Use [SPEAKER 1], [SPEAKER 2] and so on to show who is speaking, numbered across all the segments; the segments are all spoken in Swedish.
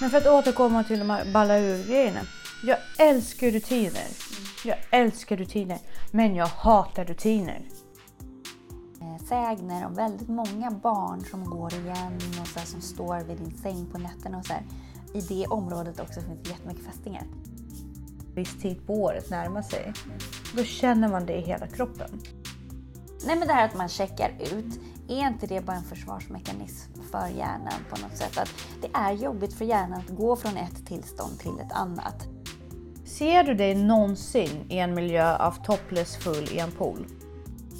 [SPEAKER 1] Men för att återkomma till de här balla ur-grejerna. Jag älskar rutiner. Jag älskar rutiner. Men jag hatar rutiner.
[SPEAKER 2] Eh, sägner om väldigt många barn som går igen och så här, som står vid din säng på nätterna och så här. I det området också finns det jättemycket fästingar.
[SPEAKER 1] Viss tid på året närmar sig. Då känner man det i hela kroppen.
[SPEAKER 2] Nej men det här att man checkar ut, är inte det bara en försvarsmekanism för hjärnan på något sätt? Att det är jobbigt för hjärnan att gå från ett tillstånd till ett annat.
[SPEAKER 1] Ser du dig någonsin i en miljö av topless full i en pool?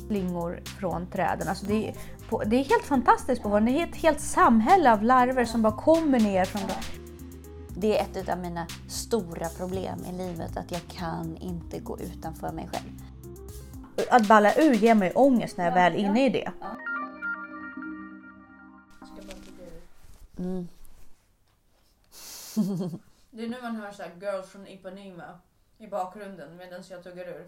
[SPEAKER 1] Flingor från träden. Alltså det, är, på, det är helt fantastiskt på. Det är ett helt samhälle av larver som bara kommer ner från det.
[SPEAKER 2] Det är ett av mina stora problem i livet, att jag kan inte gå utanför mig själv.
[SPEAKER 1] Att balla ur ger mig ångest när jag väl är inne i det.
[SPEAKER 2] Mm.
[SPEAKER 1] Det är nu man hör så här Girls från Ipanema i bakgrunden medan jag tuggar ur.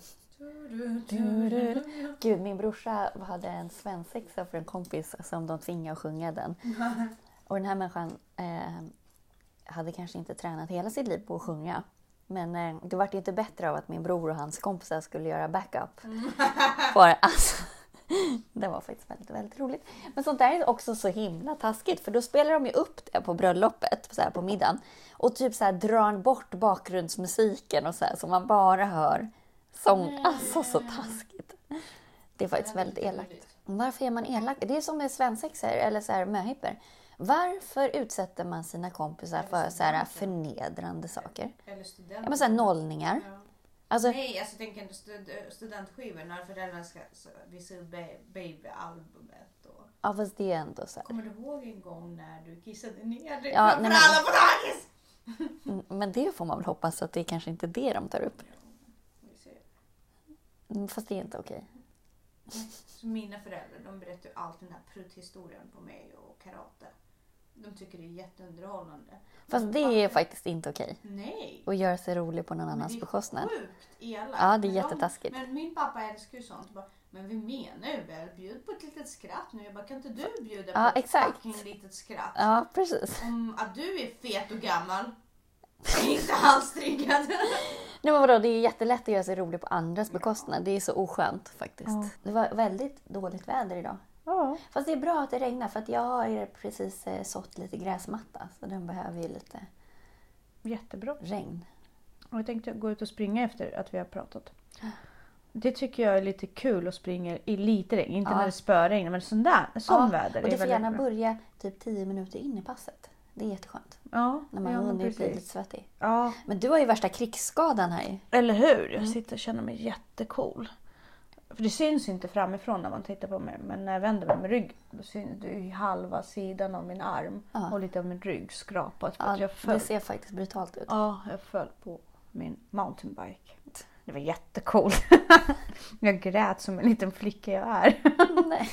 [SPEAKER 2] Gud, min brorsa hade en svensexa för en kompis som de tvingade att sjunga den. Och den här människan eh, hade kanske inte tränat hela sitt liv på att sjunga. Men eh, det vart inte bättre av att min bror och hans kompisar skulle göra backup. För alltså, det var faktiskt väldigt, väldigt roligt. Men sånt där är också så himla taskigt för då spelar de ju upp det på bröllopet, så här på middagen. Och typ så här drar bort bakgrundsmusiken och så här så man bara hör sång. Alltså så taskigt. Det är faktiskt väldigt elakt. Varför är man elak? Det är som med svensexor eller så här möhippor. Varför utsätter man sina kompisar för så här förnedrande saker?
[SPEAKER 1] Eller studenter.
[SPEAKER 2] Ja, men så här nollningar. Alltså,
[SPEAKER 1] Nej, alltså tänk ändå stud, studentskivor när föräldrarna ska visa upp ba- babyalbumet. Och...
[SPEAKER 2] ja, fast det är ändå så här.
[SPEAKER 1] Kommer du ihåg en gång när du kissade ner dig
[SPEAKER 2] Ja,
[SPEAKER 1] framför alla på dagis?
[SPEAKER 2] Mm, Men det får man väl hoppas att det är kanske inte är det de tar upp. Mm, Fast det är inte okej.
[SPEAKER 1] Så mina föräldrar de berättar ju alltid den här prutthistorien på mig och karate. De tycker det är jätteunderhållande.
[SPEAKER 2] Fast det är faktiskt inte okej.
[SPEAKER 1] Nej!
[SPEAKER 2] Att göra sig rolig på någon annans
[SPEAKER 1] det är
[SPEAKER 2] bekostnad.
[SPEAKER 1] sjukt elakt.
[SPEAKER 2] Ja, det är jättetaskigt.
[SPEAKER 1] Men min pappa älskar ju sånt. Bara, men vi menar ju väl, bjud på ett litet skratt nu. Jag bara, kan inte du bjuda
[SPEAKER 2] Ja,
[SPEAKER 1] på
[SPEAKER 2] exakt.
[SPEAKER 1] ett fucking litet skratt?
[SPEAKER 2] Ja, precis.
[SPEAKER 1] Om att du är fet och gammal. inte alls triggad.
[SPEAKER 2] Nej, men vadå, det är jättelätt att göra sig rolig på andras bekostnad. Det är så oskönt faktiskt.
[SPEAKER 1] Ja.
[SPEAKER 2] Det var väldigt dåligt väder idag.
[SPEAKER 1] Ja.
[SPEAKER 2] Fast det är bra att det regnar för att jag har precis eh, sått lite gräsmatta. Så den behöver ju lite
[SPEAKER 1] Jättebra.
[SPEAKER 2] regn.
[SPEAKER 1] Och jag tänkte gå ut och springa efter att vi har pratat. Det tycker jag är lite kul att springa i lite regn. Inte
[SPEAKER 2] Ja.
[SPEAKER 1] när det spöregnar men sån där, sån
[SPEAKER 2] Ja,
[SPEAKER 1] väder
[SPEAKER 2] Och det får gärna
[SPEAKER 1] bra.
[SPEAKER 2] börja typ 10 minuter in i passet. Det är jätteskönt.
[SPEAKER 1] Ja,
[SPEAKER 2] När man
[SPEAKER 1] ja,
[SPEAKER 2] hunnit bli lite svettig.
[SPEAKER 1] Ja,
[SPEAKER 2] Men du har ju värsta krigsskadan här
[SPEAKER 1] eller hur?
[SPEAKER 2] Mm.
[SPEAKER 1] Jag sitter och känner mig jättecool. För det syns inte framifrån när man tittar på mig. Men när jag vänder mig med rygg då syns det ju halva sidan av min arm
[SPEAKER 2] Ja.
[SPEAKER 1] och lite av min rygg skrapat. För
[SPEAKER 2] Ja,
[SPEAKER 1] jag
[SPEAKER 2] det
[SPEAKER 1] föll.
[SPEAKER 2] ser faktiskt brutalt ut.
[SPEAKER 1] Ja, jag föll på min mountainbike. Det var jättecool. jag grät som en liten flicka jag är.
[SPEAKER 2] Nej.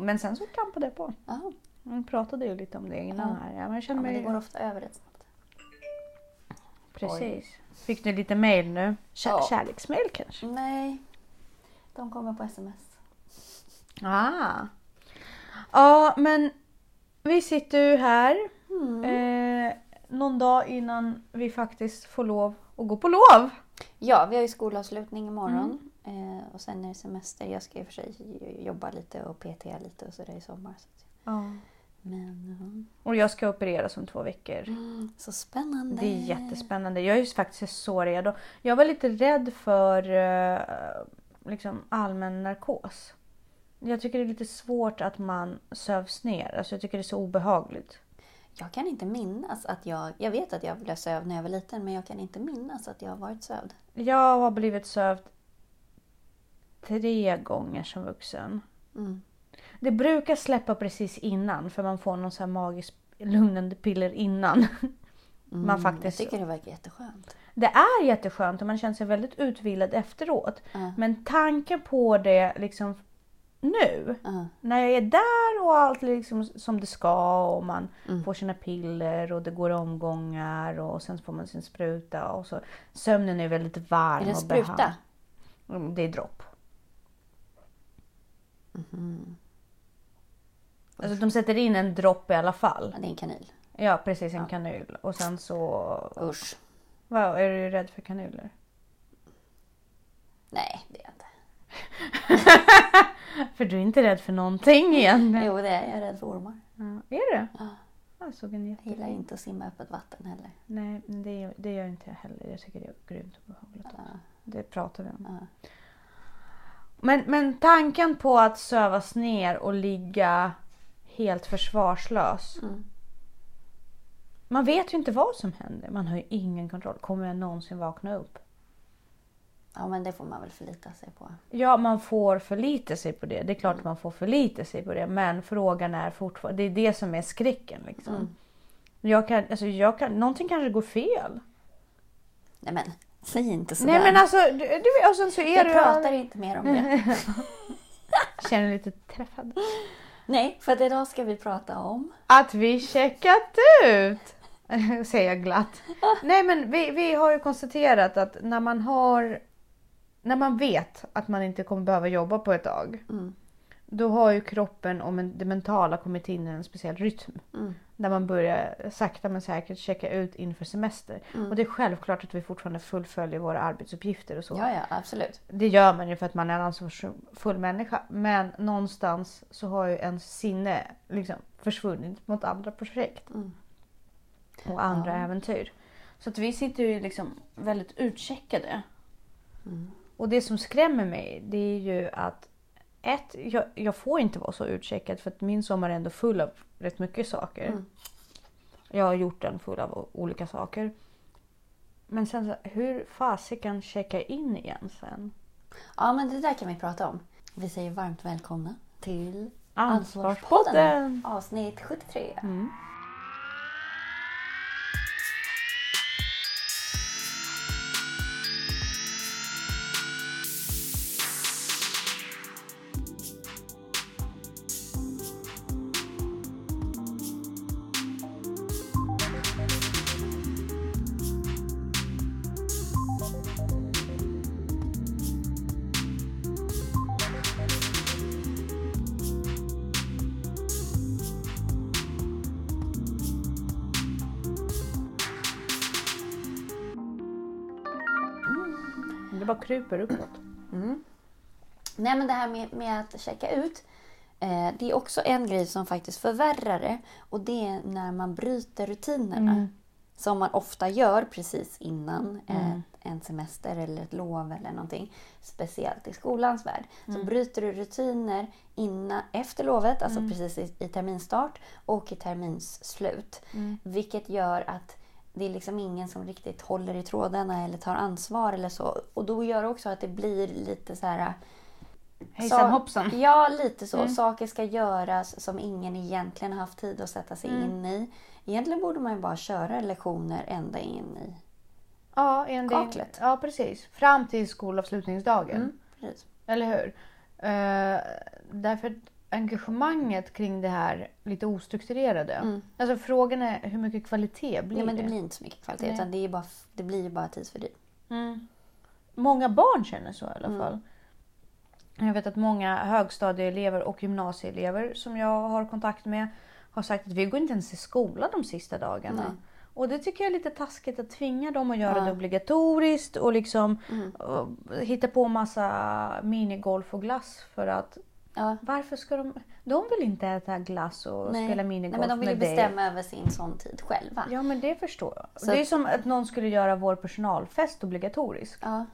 [SPEAKER 1] Men sen så trampade jag på.
[SPEAKER 2] Ja,
[SPEAKER 1] Vi pratade ju lite om det innan
[SPEAKER 2] Ja.
[SPEAKER 1] här. Ja, men jag
[SPEAKER 2] ja,
[SPEAKER 1] känner
[SPEAKER 2] men det
[SPEAKER 1] mig...
[SPEAKER 2] går ofta över rätt snabbt.
[SPEAKER 1] Precis. Fick du lite mail nu? Kär-
[SPEAKER 2] Ja.
[SPEAKER 1] Kärleksmail kanske?
[SPEAKER 2] Nej, de kommer på sms.
[SPEAKER 1] Ah. Ja, men vi sitter ju här
[SPEAKER 2] Mm.
[SPEAKER 1] eh, någon dag innan vi faktiskt får lov att gå på lov.
[SPEAKER 2] Ja, vi har ju skolavslutning imorgon.
[SPEAKER 1] Mm.
[SPEAKER 2] Eh, och sen är det semester. Jag ska i och för sig jobba lite och PT lite och sådär i sommar. Så.
[SPEAKER 1] Ja.
[SPEAKER 2] Men
[SPEAKER 1] Och jag ska opereras om två veckor.
[SPEAKER 2] ja, så spännande.
[SPEAKER 1] Det är jättespännande. Jag är ju faktiskt så redo. Jag var lite rädd för eh, liksom allmän narkos. Jag tycker det är lite svårt att man sövs ner. Alltså jag tycker det är så obehagligt.
[SPEAKER 2] Jag kan inte minnas att jag... Jag vet att jag blev sövd när jag var liten men jag kan inte minnas att jag har varit sövd.
[SPEAKER 1] Jag har blivit sövd tre gånger som vuxen.
[SPEAKER 2] Mm.
[SPEAKER 1] Det brukar släppa precis innan för man får någon sån här magisk lugnande piller innan. Man faktiskt...
[SPEAKER 2] Jag tycker det verkar jätteskönt.
[SPEAKER 1] Det är jätteskönt och man känner sig väldigt utvilad efteråt.
[SPEAKER 2] Ja.
[SPEAKER 1] Men tanken på det liksom nu,
[SPEAKER 2] Ja.
[SPEAKER 1] när jag är där och allt liksom som det ska och man
[SPEAKER 2] Mm.
[SPEAKER 1] får sina piller och det går omgångar och sen får man sin spruta och så sömnen är väldigt varm
[SPEAKER 2] Är det en spruta?
[SPEAKER 1] Mm, Det är dropp.
[SPEAKER 2] Mhm.
[SPEAKER 1] Alltså de sätter in en dropp i alla fall.
[SPEAKER 2] Ja, det är en kanyl.
[SPEAKER 1] Ja precis, en
[SPEAKER 2] Ja.
[SPEAKER 1] kanul. Och sen så...
[SPEAKER 2] Usch.
[SPEAKER 1] Vad, är du rädd för kanuler?
[SPEAKER 2] Nej, det är jag inte.
[SPEAKER 1] För du är inte rädd för någonting egentligen?
[SPEAKER 2] Jo, det är jag. Jag är rädd för ormar.
[SPEAKER 1] Ja. Är du?
[SPEAKER 2] Ja.
[SPEAKER 1] Jag såg en
[SPEAKER 2] Jag gillar inte att simma i öppet vatten heller.
[SPEAKER 1] Nej, det, det gör inte jag heller. Jag tycker det är grymt obehagligt. också.
[SPEAKER 2] Ja,
[SPEAKER 1] Det pratar vi om.
[SPEAKER 2] ja.
[SPEAKER 1] Men, men tanken på att sövas ner och ligga helt försvarslös.
[SPEAKER 2] Mm.
[SPEAKER 1] Man vet ju inte vad som händer. Man har ju ingen kontroll. Kommer jag någonsin vakna upp?
[SPEAKER 2] ja, men det får man väl förlita sig på.
[SPEAKER 1] Ja, man får förlita sig på det. Det är klart man får förlita sig på det. Men frågan är fortfarande... Det är det som är skräcken. Liksom.
[SPEAKER 2] Mm.
[SPEAKER 1] Jag kan, alltså jag kan, någonting kanske går fel.
[SPEAKER 2] Nej, men säg inte sådär.
[SPEAKER 1] Nej men alltså, du, du, och sen så är
[SPEAKER 2] Vi
[SPEAKER 1] du...
[SPEAKER 2] pratar inte mer om det.
[SPEAKER 1] Känner lite träffad.
[SPEAKER 2] Nej, för att idag ska vi prata om...
[SPEAKER 1] Att vi checkat ut! Säger jag glatt. Nej men vi, vi har ju konstaterat att när man har... När man vet att man inte kommer behöva jobba på ett tag.
[SPEAKER 2] Mm.
[SPEAKER 1] Då har ju kroppen och det mentala kommit in i en speciell rytm.
[SPEAKER 2] Mm.
[SPEAKER 1] Där man börjar sakta men säkert checka ut inför semester.
[SPEAKER 2] Mm.
[SPEAKER 1] Och det är självklart att vi fortfarande fullföljer våra arbetsuppgifter och så.
[SPEAKER 2] Ja, ja, absolut.
[SPEAKER 1] Det gör man ju för att man är en ansvarsfull människa. Men någonstans så har ju ens sinne liksom försvunnit mot andra projekt
[SPEAKER 2] Mm.
[SPEAKER 1] Och andra
[SPEAKER 2] Ja.
[SPEAKER 1] äventyr. Så att vi sitter ju liksom väldigt utcheckade.
[SPEAKER 2] Mm.
[SPEAKER 1] Och det som skrämmer mig det är ju att ett, jag, jag får inte vara så utcheckad för att min sommar är ändå full av rätt mycket saker.
[SPEAKER 2] Mm.
[SPEAKER 1] Jag har gjort den full av olika saker. Men sen så, hur fasiken checka in igen sen?
[SPEAKER 2] Ja, men det där kan vi prata om. Vi säger varmt välkomna till
[SPEAKER 1] Ansvarspodden!
[SPEAKER 2] avsnitt 73.
[SPEAKER 1] Mm. Det bara kryper uppåt.
[SPEAKER 2] Mm. Nej, men det här med, med att checka ut. Eh, det är också en grej som faktiskt förvärrar det. Och det är när man bryter rutinerna.
[SPEAKER 1] Mm.
[SPEAKER 2] Som man ofta gör precis innan eh,
[SPEAKER 1] Mm.
[SPEAKER 2] en semester eller ett lov eller någonting. Speciellt i skolans värld. Så
[SPEAKER 1] Mm.
[SPEAKER 2] bryter du rutiner innan, efter lovet, alltså
[SPEAKER 1] Mm.
[SPEAKER 2] precis i, i terminstart och i terminsslut.
[SPEAKER 1] Mm.
[SPEAKER 2] Vilket gör att det är liksom ingen som riktigt håller i trådarna eller tar ansvar eller så. Och då gör det också att det blir lite så här...
[SPEAKER 1] Hejsan
[SPEAKER 2] Sa-
[SPEAKER 1] hoppsan.
[SPEAKER 2] Ja, lite så.
[SPEAKER 1] Mm.
[SPEAKER 2] Saker ska göras som ingen egentligen har haft tid att sätta sig
[SPEAKER 1] Mm.
[SPEAKER 2] in i. Egentligen borde man ju bara köra lektioner ända in i...
[SPEAKER 1] Ja, en del,
[SPEAKER 2] Kaklet.
[SPEAKER 1] ja precis. Fram till skolavslutningsdagen.
[SPEAKER 2] Mm, precis.
[SPEAKER 1] Eller hur? Uh, därför engagemanget kring det här lite ostrukturerade.
[SPEAKER 2] Mm.
[SPEAKER 1] Alltså frågan är hur mycket kvalitet blir
[SPEAKER 2] Nej, men det
[SPEAKER 1] det?
[SPEAKER 2] blir inte så mycket kvalitet.
[SPEAKER 1] Nej.
[SPEAKER 2] Utan det, är bara, det blir ju bara tidsfördriv.
[SPEAKER 1] Mm. Många barn känner så i alla
[SPEAKER 2] Mm.
[SPEAKER 1] fall. Jag vet att många högstadieelever och gymnasieelever som jag har kontakt med har sagt att vi går inte ens i skolan de sista dagarna.
[SPEAKER 2] Nej.
[SPEAKER 1] Och det tycker jag är lite taskigt att tvinga dem att göra
[SPEAKER 2] Ja.
[SPEAKER 1] det obligatoriskt och liksom
[SPEAKER 2] Mm.
[SPEAKER 1] och hitta på massa minigolf och glass för att
[SPEAKER 2] Ja.
[SPEAKER 1] varför ska de... De vill inte äta glass och
[SPEAKER 2] Nej.
[SPEAKER 1] spela
[SPEAKER 2] Nej,
[SPEAKER 1] minigolf
[SPEAKER 2] men de vill ju
[SPEAKER 1] med dig.
[SPEAKER 2] bestämma över sin sån tid själva.
[SPEAKER 1] Ja men det förstår jag.
[SPEAKER 2] Så-
[SPEAKER 1] Det är som att någon skulle göra vår personalfest obligatorisk.
[SPEAKER 2] Ja,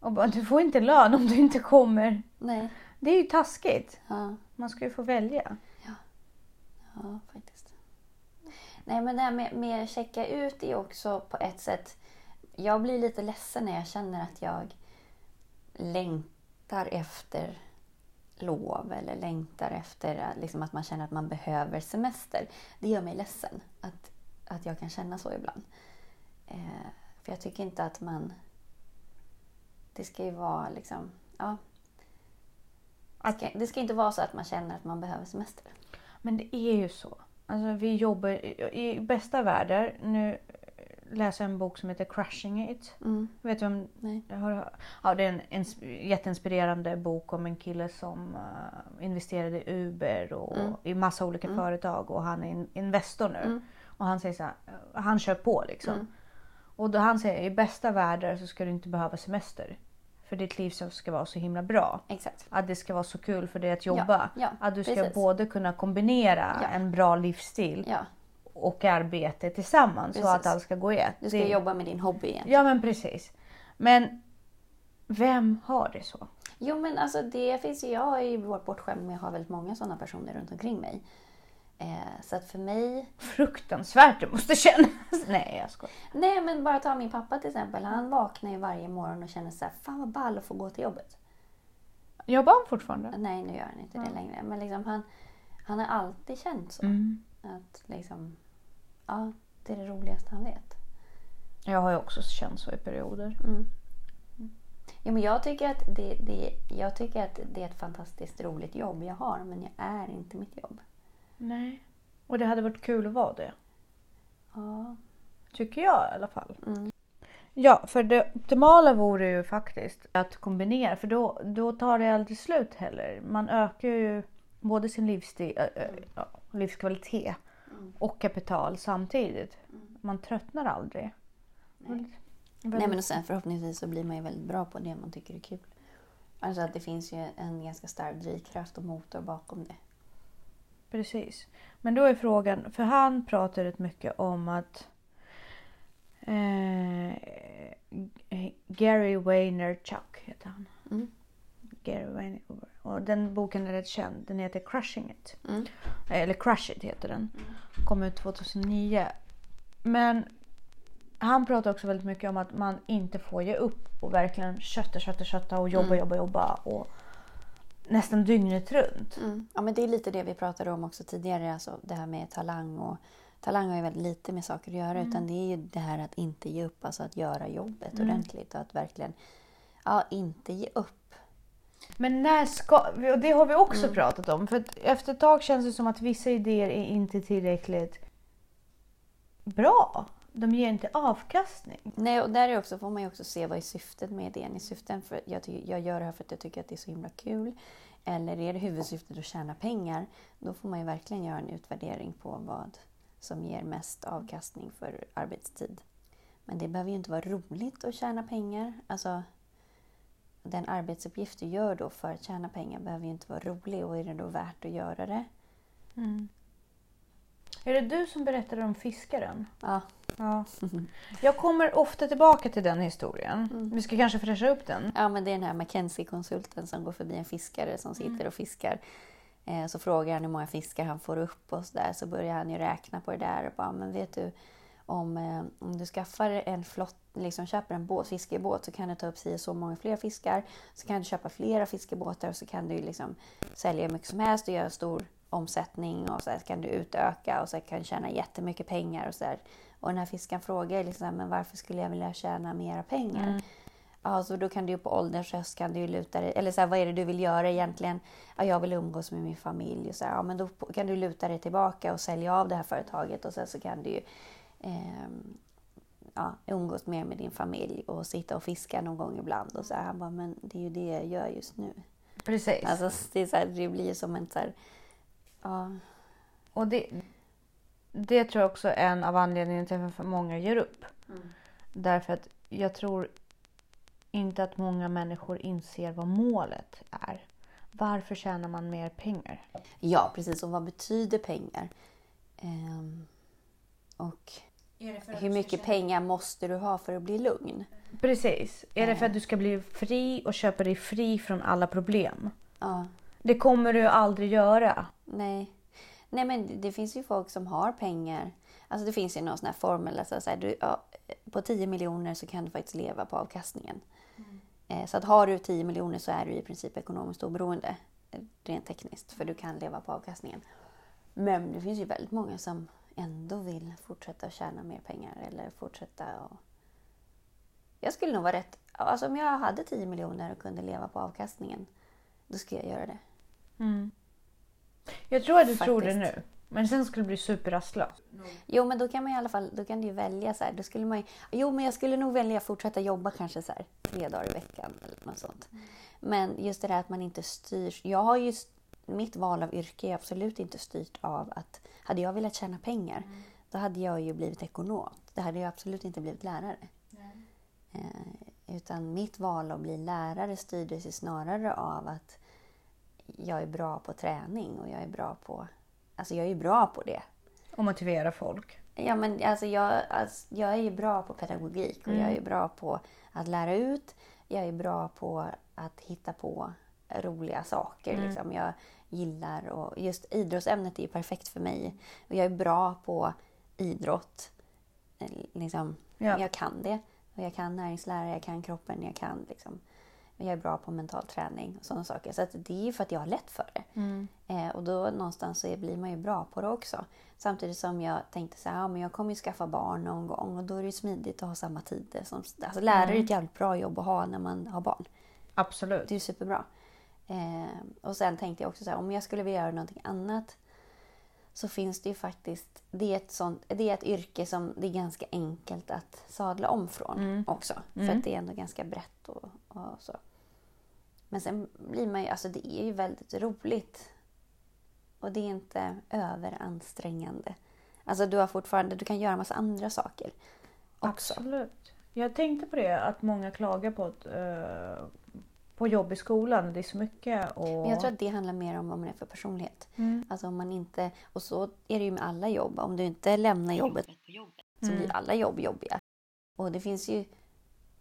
[SPEAKER 1] Och bara, du får inte lön om du inte kommer.
[SPEAKER 2] nej.
[SPEAKER 1] Det är ju taskigt.
[SPEAKER 2] Ja.
[SPEAKER 1] Man ska ju få välja.
[SPEAKER 2] Ja, faktiskt. Nej, men det här med, med checka ut är också på ett sätt... Jag blir lite ledsen när jag känner att jag längtar efter lov eller längtar efter eh, liksom, att man känner att man behöver semester. Det gör mig ledsen att, att jag kan känna så ibland. Eh, för jag tycker inte att man... Det ska ju vara liksom... Ja, det ska, det ska inte vara så att man känner att man behöver semester.
[SPEAKER 1] men det är ju så. Alltså vi jobbar i, i bästa världar. Nu läsa en bok som heter Crushing It.
[SPEAKER 2] Mm.
[SPEAKER 1] Vet du om
[SPEAKER 2] Nej.
[SPEAKER 1] har, ja, det är en ins- jätteinspirerande bok om en kille som eh, investerade i Uber och
[SPEAKER 2] Mm.
[SPEAKER 1] i massa olika
[SPEAKER 2] Mm.
[SPEAKER 1] företag och han är in, investor nu.
[SPEAKER 2] Mm.
[SPEAKER 1] Och han säger så här, eh, han kör på liksom.
[SPEAKER 2] Mm.
[SPEAKER 1] Och då han säger i bästa världar så ska du inte behöva semester. För ditt liv ska vara så himla bra.
[SPEAKER 2] Exakt.
[SPEAKER 1] Att det ska vara så kul för dig att jobba.
[SPEAKER 2] ja,
[SPEAKER 1] att du ska
[SPEAKER 2] precis.
[SPEAKER 1] både kunna kombinera
[SPEAKER 2] Ja.
[SPEAKER 1] en bra livsstil
[SPEAKER 2] Ja,
[SPEAKER 1] och arbete tillsammans så
[SPEAKER 2] Precis.
[SPEAKER 1] att allt ska gå i ett.
[SPEAKER 2] du ska
[SPEAKER 1] Det-
[SPEAKER 2] jobba med din hobby igen.
[SPEAKER 1] Ja men precis. Men vem har det så?
[SPEAKER 2] Jo men alltså det finns ju, jag är ju vårt bortskämd med att ha väldigt många sådana personer runt omkring mig. Eh, så att för mig,
[SPEAKER 1] Fruktansvärt det måste kännas. Nej jag skojar.
[SPEAKER 2] nej men bara ta min pappa till exempel. Han vaknar ju varje morgon och känner så här, fan vad ball att få gå till jobbet.
[SPEAKER 1] Jobbar han fortfarande?
[SPEAKER 2] Nej nu gör han inte det längre. Men liksom han, han har alltid känt så.
[SPEAKER 1] Mm.
[SPEAKER 2] Att liksom, ja det är det roligaste han vet.
[SPEAKER 1] Jag har ju också känt så i perioder.
[SPEAKER 2] Mm. Ja, men jag, tycker att det, det, jag tycker att det är ett fantastiskt roligt jobb jag har, men jag är inte mitt jobb.
[SPEAKER 1] Nej. Och det hade varit kul att vara det.
[SPEAKER 2] Ja.
[SPEAKER 1] Tycker jag i alla fall.
[SPEAKER 2] Mm.
[SPEAKER 1] Ja, för det optimala vore ju faktiskt att kombinera för då, då tar det aldrig slut heller. Man ökar ju både sin livsstil, äh, äh, ja, livskvalitet och kapital samtidigt. Man tröttnar aldrig.
[SPEAKER 2] Nej. Nej, men och sen förhoppningsvis så blir man ju väldigt bra på det man tycker är kul. Alltså att det finns ju en ganska stark drivkraft och motor bakom det.
[SPEAKER 1] Precis. Men då är frågan, för han pratar rätt mycket om att eh, Gary Vaynerchuk heter han.
[SPEAKER 2] Mm.
[SPEAKER 1] Gary Vayner, och den boken är rätt känd. Den heter Crushing It.
[SPEAKER 2] Mm.
[SPEAKER 1] Eller Crush It heter den. Kom ut 2009. Men han pratar också väldigt mycket om att man inte får ge upp och verkligen kötta, kötta, kötta och jobba,
[SPEAKER 2] Mm.
[SPEAKER 1] jobba, jobba. Och nästan dygnet runt.
[SPEAKER 2] Mm. Ja, men det är lite det vi pratade om också tidigare, alltså det här med talang. Och, talang har ju väldigt lite med saker att göra, utan det är ju det här att inte ge upp, alltså att göra jobbet ordentligt och att verkligen, ja, inte ge upp.
[SPEAKER 1] Men när ska, och det har vi också
[SPEAKER 2] Mm.
[SPEAKER 1] pratat om. För efter ett tag känns det som att vissa idéer är inte tillräckligt bra. De ger inte avkastning.
[SPEAKER 2] Nej, och där är också, får man ju också se vad är syftet med idén. Är syften för jag, jag gör det här för att jag tycker att det är så himla kul. Eller är det huvudsyftet att tjäna pengar? Då får man ju verkligen göra en utvärdering på vad som ger mest avkastning för arbetstid. Men det behöver ju inte vara roligt att tjäna pengar. Alltså, den arbetsuppgift du gör då för att tjäna pengar behöver ju inte vara rolig och är det då värt att göra det?
[SPEAKER 1] Är det du som berättade om fiskaren?
[SPEAKER 2] Ja.
[SPEAKER 1] Ja. Jag kommer ofta tillbaka till den historien.
[SPEAKER 2] Mm.
[SPEAKER 1] Vi ska kanske fräscha upp den.
[SPEAKER 2] Ja, men det är den här McKenzie-konsulten som går förbi en fiskare som sitter och fiskar. Eh, så frågar han hur många fiskar han får upp och så där. Så börjar han ju räkna på det där och bara, men vet du, om, eh, om du skaffar en flott, liksom köper en båt, fiskebåt så kan du ta upp sig så många fler fiskar. Så kan du köpa flera fiskebåtar och så kan du liksom sälja hur mycket som helst och göra stor omsättning och så kan du utöka och så kan du tjäna jättemycket pengar och så här. Och den här fiskaren frågar liksom, men varför skulle jag vilja tjäna mera pengar? Ja, så då kan du på ålderns höst kan du luta dig, eller så här, vad är det du vill göra egentligen? Ja, jag vill umgås med min familj och så här, ja men då kan du luta dig tillbaka och sälja av det här företaget och sen så kan du ehm, ja, umgås mer med din familj och sitta och fiska någon gång ibland och så här. Han bara, men det är ju det jag gör just nu.
[SPEAKER 1] Precis.
[SPEAKER 2] Alltså det, så här, det blir som en så här, ja,
[SPEAKER 1] Och det, det tror jag också är en av anledningarna till varför många ger upp. Därför att jag tror inte att många människor inser vad målet är. Varför tjänar man mer pengar?
[SPEAKER 2] ja precis. Och vad betyder pengar? Ehm, och hur mycket pengar måste du ha för att bli lugn?
[SPEAKER 1] Precis. Är det för att du ska bli fri och köpa dig fri från alla problem?
[SPEAKER 2] Ja.
[SPEAKER 1] Det kommer du aldrig göra.
[SPEAKER 2] Nej. Nej, men det- finns ju folk som har pengar. Alltså det finns ju någon sån här formel. Alltså så här, du, ja, på 10 miljoner så kan du faktiskt leva på avkastningen. Eh, Så att har du 10 miljoner så är du i princip ekonomiskt oberoende. eh, Rent tekniskt. För du kan leva på avkastningen. Men det finns ju väldigt många som ändå vill fortsätta att tjäna mer pengar. Eller fortsätta och... Jag skulle nog vara rätt... Alltså om jag hade 10 miljoner och kunde leva på avkastningen. Då skulle jag göra det.
[SPEAKER 1] Jag tror att du tror det
[SPEAKER 2] Faktiskt.
[SPEAKER 1] nu. Men sen skulle du bli superrastlös.
[SPEAKER 2] Jo, men då kan man i alla fall då kan du ju välja så här. Då skulle man ju, jo, men jag skulle nog välja att fortsätta jobba kanske så här tre dagar i veckan eller något sånt. Men just det där att man inte styrs. Jag har ju mitt val av yrke är absolut inte styrt av att hade jag velat tjäna pengar då hade jag ju blivit ekonom. Det hade jag absolut inte blivit lärare. Eh, utan mitt val att bli lärare styrdes ju snarare av att jag är bra på träning och jag är bra på... Alltså jag är bra på det.
[SPEAKER 1] Och motivera folk.
[SPEAKER 2] Ja, men alltså jag, alltså jag är ju bra på pedagogik och jag är bra på att lära ut. Jag är bra på att hitta på roliga saker.
[SPEAKER 1] Mm.
[SPEAKER 2] Liksom. Jag gillar och just idrottsämnet är ju perfekt för mig. Och jag är bra på idrott. Eh, Liksom,
[SPEAKER 1] Ja.
[SPEAKER 2] Jag kan det. Och jag kan näringslära, jag kan kroppen, jag kan liksom. Jag är bra på mental träning och sådana saker. Så det är ju för att jag har lätt för det.
[SPEAKER 1] Mm.
[SPEAKER 2] Eh, och då någonstans så blir man ju bra på det också. Samtidigt som jag tänkte så här, ja, men jag kommer ju skaffa barn någon gång och då är det smidigt att ha samma tider. Som, alltså lärare är ett jävligt bra jobb att ha när man har barn.
[SPEAKER 1] Absolut.
[SPEAKER 2] Det är ju superbra. Eh, och sen tänkte jag också så här, om jag skulle vilja göra någonting annat så finns det ju faktiskt, det är ett, sånt, det är ett yrke som det är ganska enkelt att sadla om från också. För att det är ändå ganska brett och, och så. Men sen blir man ju, alltså det är ju väldigt roligt. Och det är inte överansträngande. Alltså du har fortfarande, du kan göra massa andra saker också.
[SPEAKER 1] Absolut. Jag tänkte på det att många klagar på, att, eh, på jobb i skolan. Det är så mycket. Och...
[SPEAKER 2] Men jag tror att det handlar mer om vad man är för personlighet.
[SPEAKER 1] Mm.
[SPEAKER 2] Alltså om man inte, och så är det ju med alla jobb. Om du inte lämnar jobbet så
[SPEAKER 1] Mm.
[SPEAKER 2] blir alla jobb jobbiga. Och det finns ju,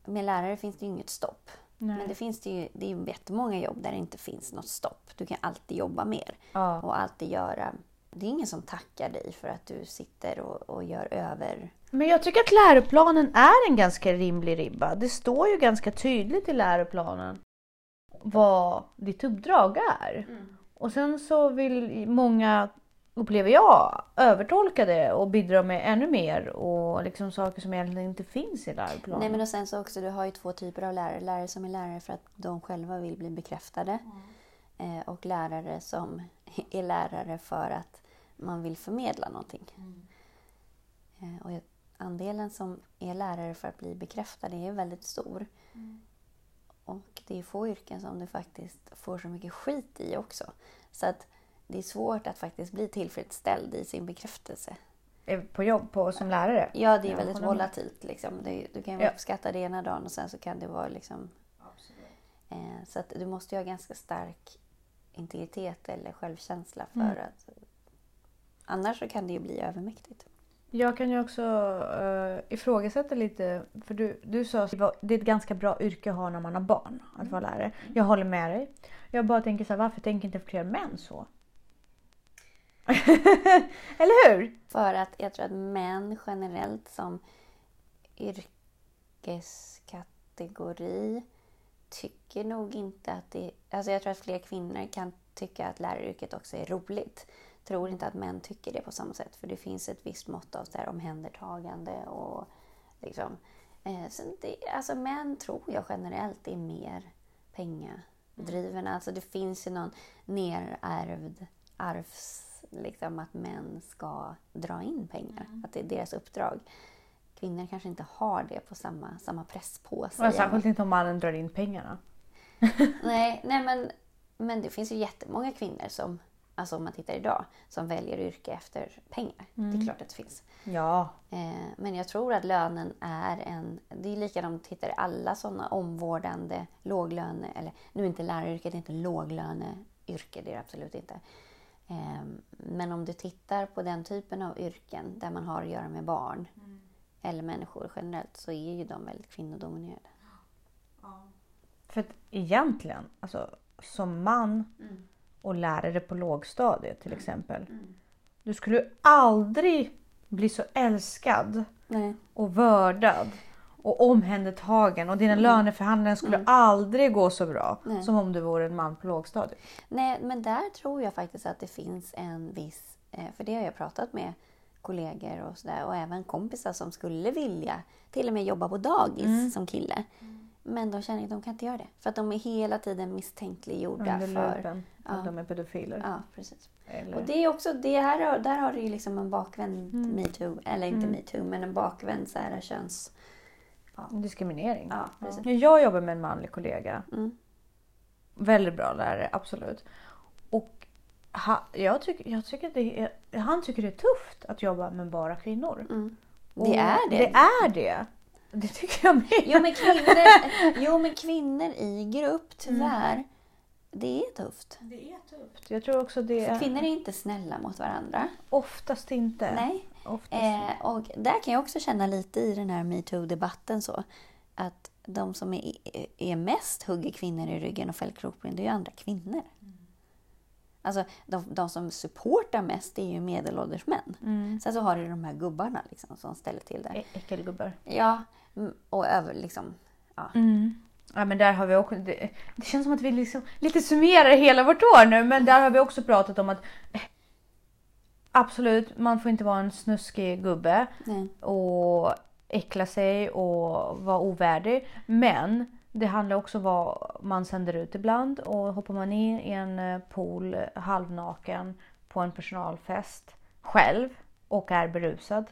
[SPEAKER 2] med lärare finns det ju inget stopp.
[SPEAKER 1] Nej.
[SPEAKER 2] Men det finns det ju, det är ju jättemånga jobb där det inte finns något stopp. Du kan alltid jobba mer
[SPEAKER 1] ja.
[SPEAKER 2] och alltid göra. Det är ingen som tackar dig för att du sitter och, och gör över.
[SPEAKER 1] Men jag tycker att läroplanen är en ganska rimlig ribba. Det står ju ganska tydligt i läroplanen vad ditt uppdrag är. Och sen så vill många, upplever jag, övertolka det och bidra med ännu mer och liksom saker som egentligen inte finns i läroplanen.
[SPEAKER 2] Nej men och sen så också, du har ju två typer av lärare. Lärare som är lärare för att de själva vill bli bekräftade. Eh, och lärare som är lärare för att man vill förmedla någonting. Eh, och andelen som är lärare för att bli bekräftade är väldigt stor. Och det är få yrken som du faktiskt får så mycket skit i också. Så att det är svårt att faktiskt bli tillfredsställd i sin bekräftelse.
[SPEAKER 1] Eh, På jobb på, som lärare?
[SPEAKER 2] Ja, det är
[SPEAKER 1] Jag
[SPEAKER 2] väldigt volatilt. Liksom. Det, du kan
[SPEAKER 1] Ja.
[SPEAKER 2] vara uppskattad ena dagen och sen så kan det vara liksom... Eh, så att du måste ju ha ganska stark integritet eller självkänsla för
[SPEAKER 1] Mm.
[SPEAKER 2] att... Annars så kan det ju bli övermäktigt.
[SPEAKER 1] Jag kan ju också uh, ifrågasätta lite, för du, du sa att det är ett ganska bra yrke att ha när man har barn, att vara lärare. Jag håller med dig. Jag bara tänker så här, varför tänker inte fler män så? Eller hur?
[SPEAKER 2] För att jag tror att män generellt som yrkeskategori tycker nog inte att det... Alltså jag tror att fler kvinnor kan tycka att läraryrket också är roligt. Tror inte att män tycker det på samma sätt. För det finns ett visst mått av så här omhändertagande och liksom... Eh, det, alltså män tror jag generellt är mer pengadrivna. Alltså det finns ju någon nerärvd arvs... Liksom att män ska dra in pengar. Att det är deras uppdrag. Kvinnor kanske inte har det på samma, samma press på sig.
[SPEAKER 1] Och särskilt inte om mannen drar in pengarna.
[SPEAKER 2] Nej, nej men, men det finns ju jättemånga kvinnor som, alltså om man tittar idag, som väljer yrke efter pengar. Det är klart att det finns.
[SPEAKER 1] Ja.
[SPEAKER 2] Eh, men jag tror att lönen är en... Det är likadant, tittar i alla sådana omvårdande låglöne... Eller nu är inte läraryrket inte låglöneyrke, det är det absolut inte. Eh, men om du tittar på den typen av yrken där man har att göra med barn eller människor generellt så är ju de väldigt kvinnodominerade.
[SPEAKER 1] För att egentligen, alltså som man och lärare på lågstadiet till exempel. Du skulle aldrig bli så älskad
[SPEAKER 2] Nej.
[SPEAKER 1] och vördad och omhändertagen och dina löneförhandlingar skulle aldrig gå så bra
[SPEAKER 2] Nej.
[SPEAKER 1] som om du vore en man på lågstadiet.
[SPEAKER 2] Nej, men där tror jag faktiskt att det finns en viss... eh, För det har jag pratat med kollegor och sådär och även kompisar som skulle vilja till och med jobba på dagis som kille. Men de känner att de kan inte göra det. För att de är hela tiden misstänkliggjorda
[SPEAKER 1] Under
[SPEAKER 2] för...
[SPEAKER 1] lupen. Att
[SPEAKER 2] Ja.
[SPEAKER 1] de är pedofiler.
[SPEAKER 2] Ja, precis.
[SPEAKER 1] Eller...
[SPEAKER 2] Och det är också, det här, där har du ju liksom en bakvänd
[SPEAKER 1] Mm.
[SPEAKER 2] metoo, eller inte
[SPEAKER 1] Mm.
[SPEAKER 2] metoo, men en bakvänd så här köns...
[SPEAKER 1] Diskriminering.
[SPEAKER 2] Ja, precis.
[SPEAKER 1] Jag jobbar med en manlig kollega.
[SPEAKER 2] Mm.
[SPEAKER 1] Väldigt bra lärare, absolut. Och ha, jag tycker, jag tycker det är, han tycker det är tufft att jobba med bara kvinnor.
[SPEAKER 2] Mm. Det är det.
[SPEAKER 1] Det är det. Det tycker jag med.
[SPEAKER 2] Jo men, kvinnor, jo men kvinnor i grupp, tyvärr, det är tufft.
[SPEAKER 1] Det är tufft. Jag tror också det
[SPEAKER 2] För kvinnor är inte snälla mot varandra.
[SPEAKER 1] oftast inte.
[SPEAKER 2] Nej.
[SPEAKER 1] Oftast.
[SPEAKER 2] Eh, och där kan jag också känna lite i den här metoo-debatten så att de som är, är mest hugger kvinnor i ryggen och fäller krokben, det är ju andra kvinnor. Alltså de, de som supportar mest är ju medelålders män.
[SPEAKER 1] Mm.
[SPEAKER 2] Sen så har du de här gubbarna liksom, som ställer till det.
[SPEAKER 1] Ä- Äckelgubbar.
[SPEAKER 2] Ja, och över liksom... Ja.
[SPEAKER 1] Mm. Ja, men där har vi också, det, det känns som att vi liksom lite summerar hela vårt år nu, men där har vi också pratat om att absolut, man får inte vara en snuskig gubbe
[SPEAKER 2] Nej.
[SPEAKER 1] och äckla sig och vara ovärdig. Men det handlar också om vad man sänder ut ibland och hoppar man in i en eh, pool halvnaken på en personalfest själv och är berusad.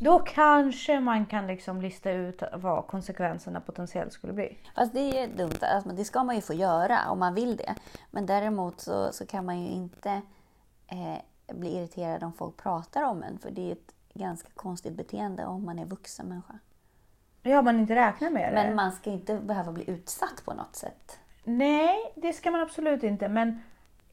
[SPEAKER 1] Då kanske man kan liksom lista ut vad konsekvenserna potentiellt skulle bli.
[SPEAKER 2] Fast det är dumt, alltså, det ska man ju få göra om man vill det. Men däremot så, så kan man ju inte eh, bli irriterad om folk pratar om en. För det är ett ganska konstigt beteende om man är vuxen människa.
[SPEAKER 1] Ja, man inte räknar med det.
[SPEAKER 2] Men man ska inte behöva bli utsatt på något sätt.
[SPEAKER 1] Nej, det ska man absolut inte. Men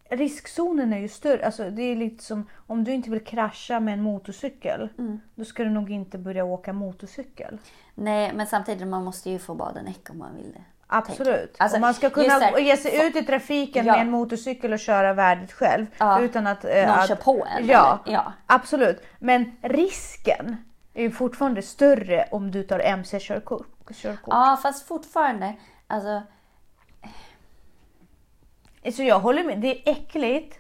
[SPEAKER 1] riskzonen är ju större. Alltså, det är lite som om du inte vill krascha med en motorcykel.
[SPEAKER 2] Mm.
[SPEAKER 1] Då ska du nog inte börja åka motorcykel.
[SPEAKER 2] Nej, men samtidigt man måste ju få bada näck om man vill det.
[SPEAKER 1] Absolut.
[SPEAKER 2] Alltså,
[SPEAKER 1] och man ska
[SPEAKER 2] just
[SPEAKER 1] kunna
[SPEAKER 2] där-
[SPEAKER 1] ge sig ut i trafiken
[SPEAKER 2] Ja.
[SPEAKER 1] med en motorcykel och köra värdigt själv.
[SPEAKER 2] Ja.
[SPEAKER 1] Utan att... eh,
[SPEAKER 2] Någon
[SPEAKER 1] att,
[SPEAKER 2] kör på en.
[SPEAKER 1] Ja,
[SPEAKER 2] ja.
[SPEAKER 1] absolut. Men risken är ju fortfarande större om du tar MC-körkort. körkort.
[SPEAKER 2] Ja, fast fortfarande. Alltså,
[SPEAKER 1] Så jag håller med. Det är äckligt.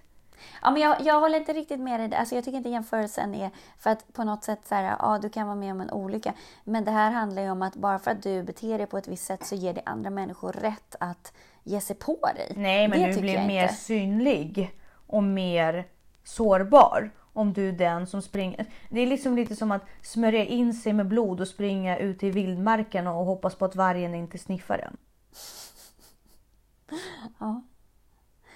[SPEAKER 2] Ja, men jag, jag håller inte riktigt med dig. Alltså, jag tycker inte jämförelsen är... För att på något sätt så här, ja, du kan vara med om en olycka. Men det här handlar ju om att bara för att du beter dig på ett visst sätt så ger det andra människor rätt att ge sig på dig.
[SPEAKER 1] Nej, men
[SPEAKER 2] det
[SPEAKER 1] du blir mer
[SPEAKER 2] inte.
[SPEAKER 1] synlig och mer sårbar om du är den som springer. Det är liksom lite som att smörja in sig med blod och springa ut i vildmarken och hoppas på att vargen inte sniffar den.
[SPEAKER 2] Ja.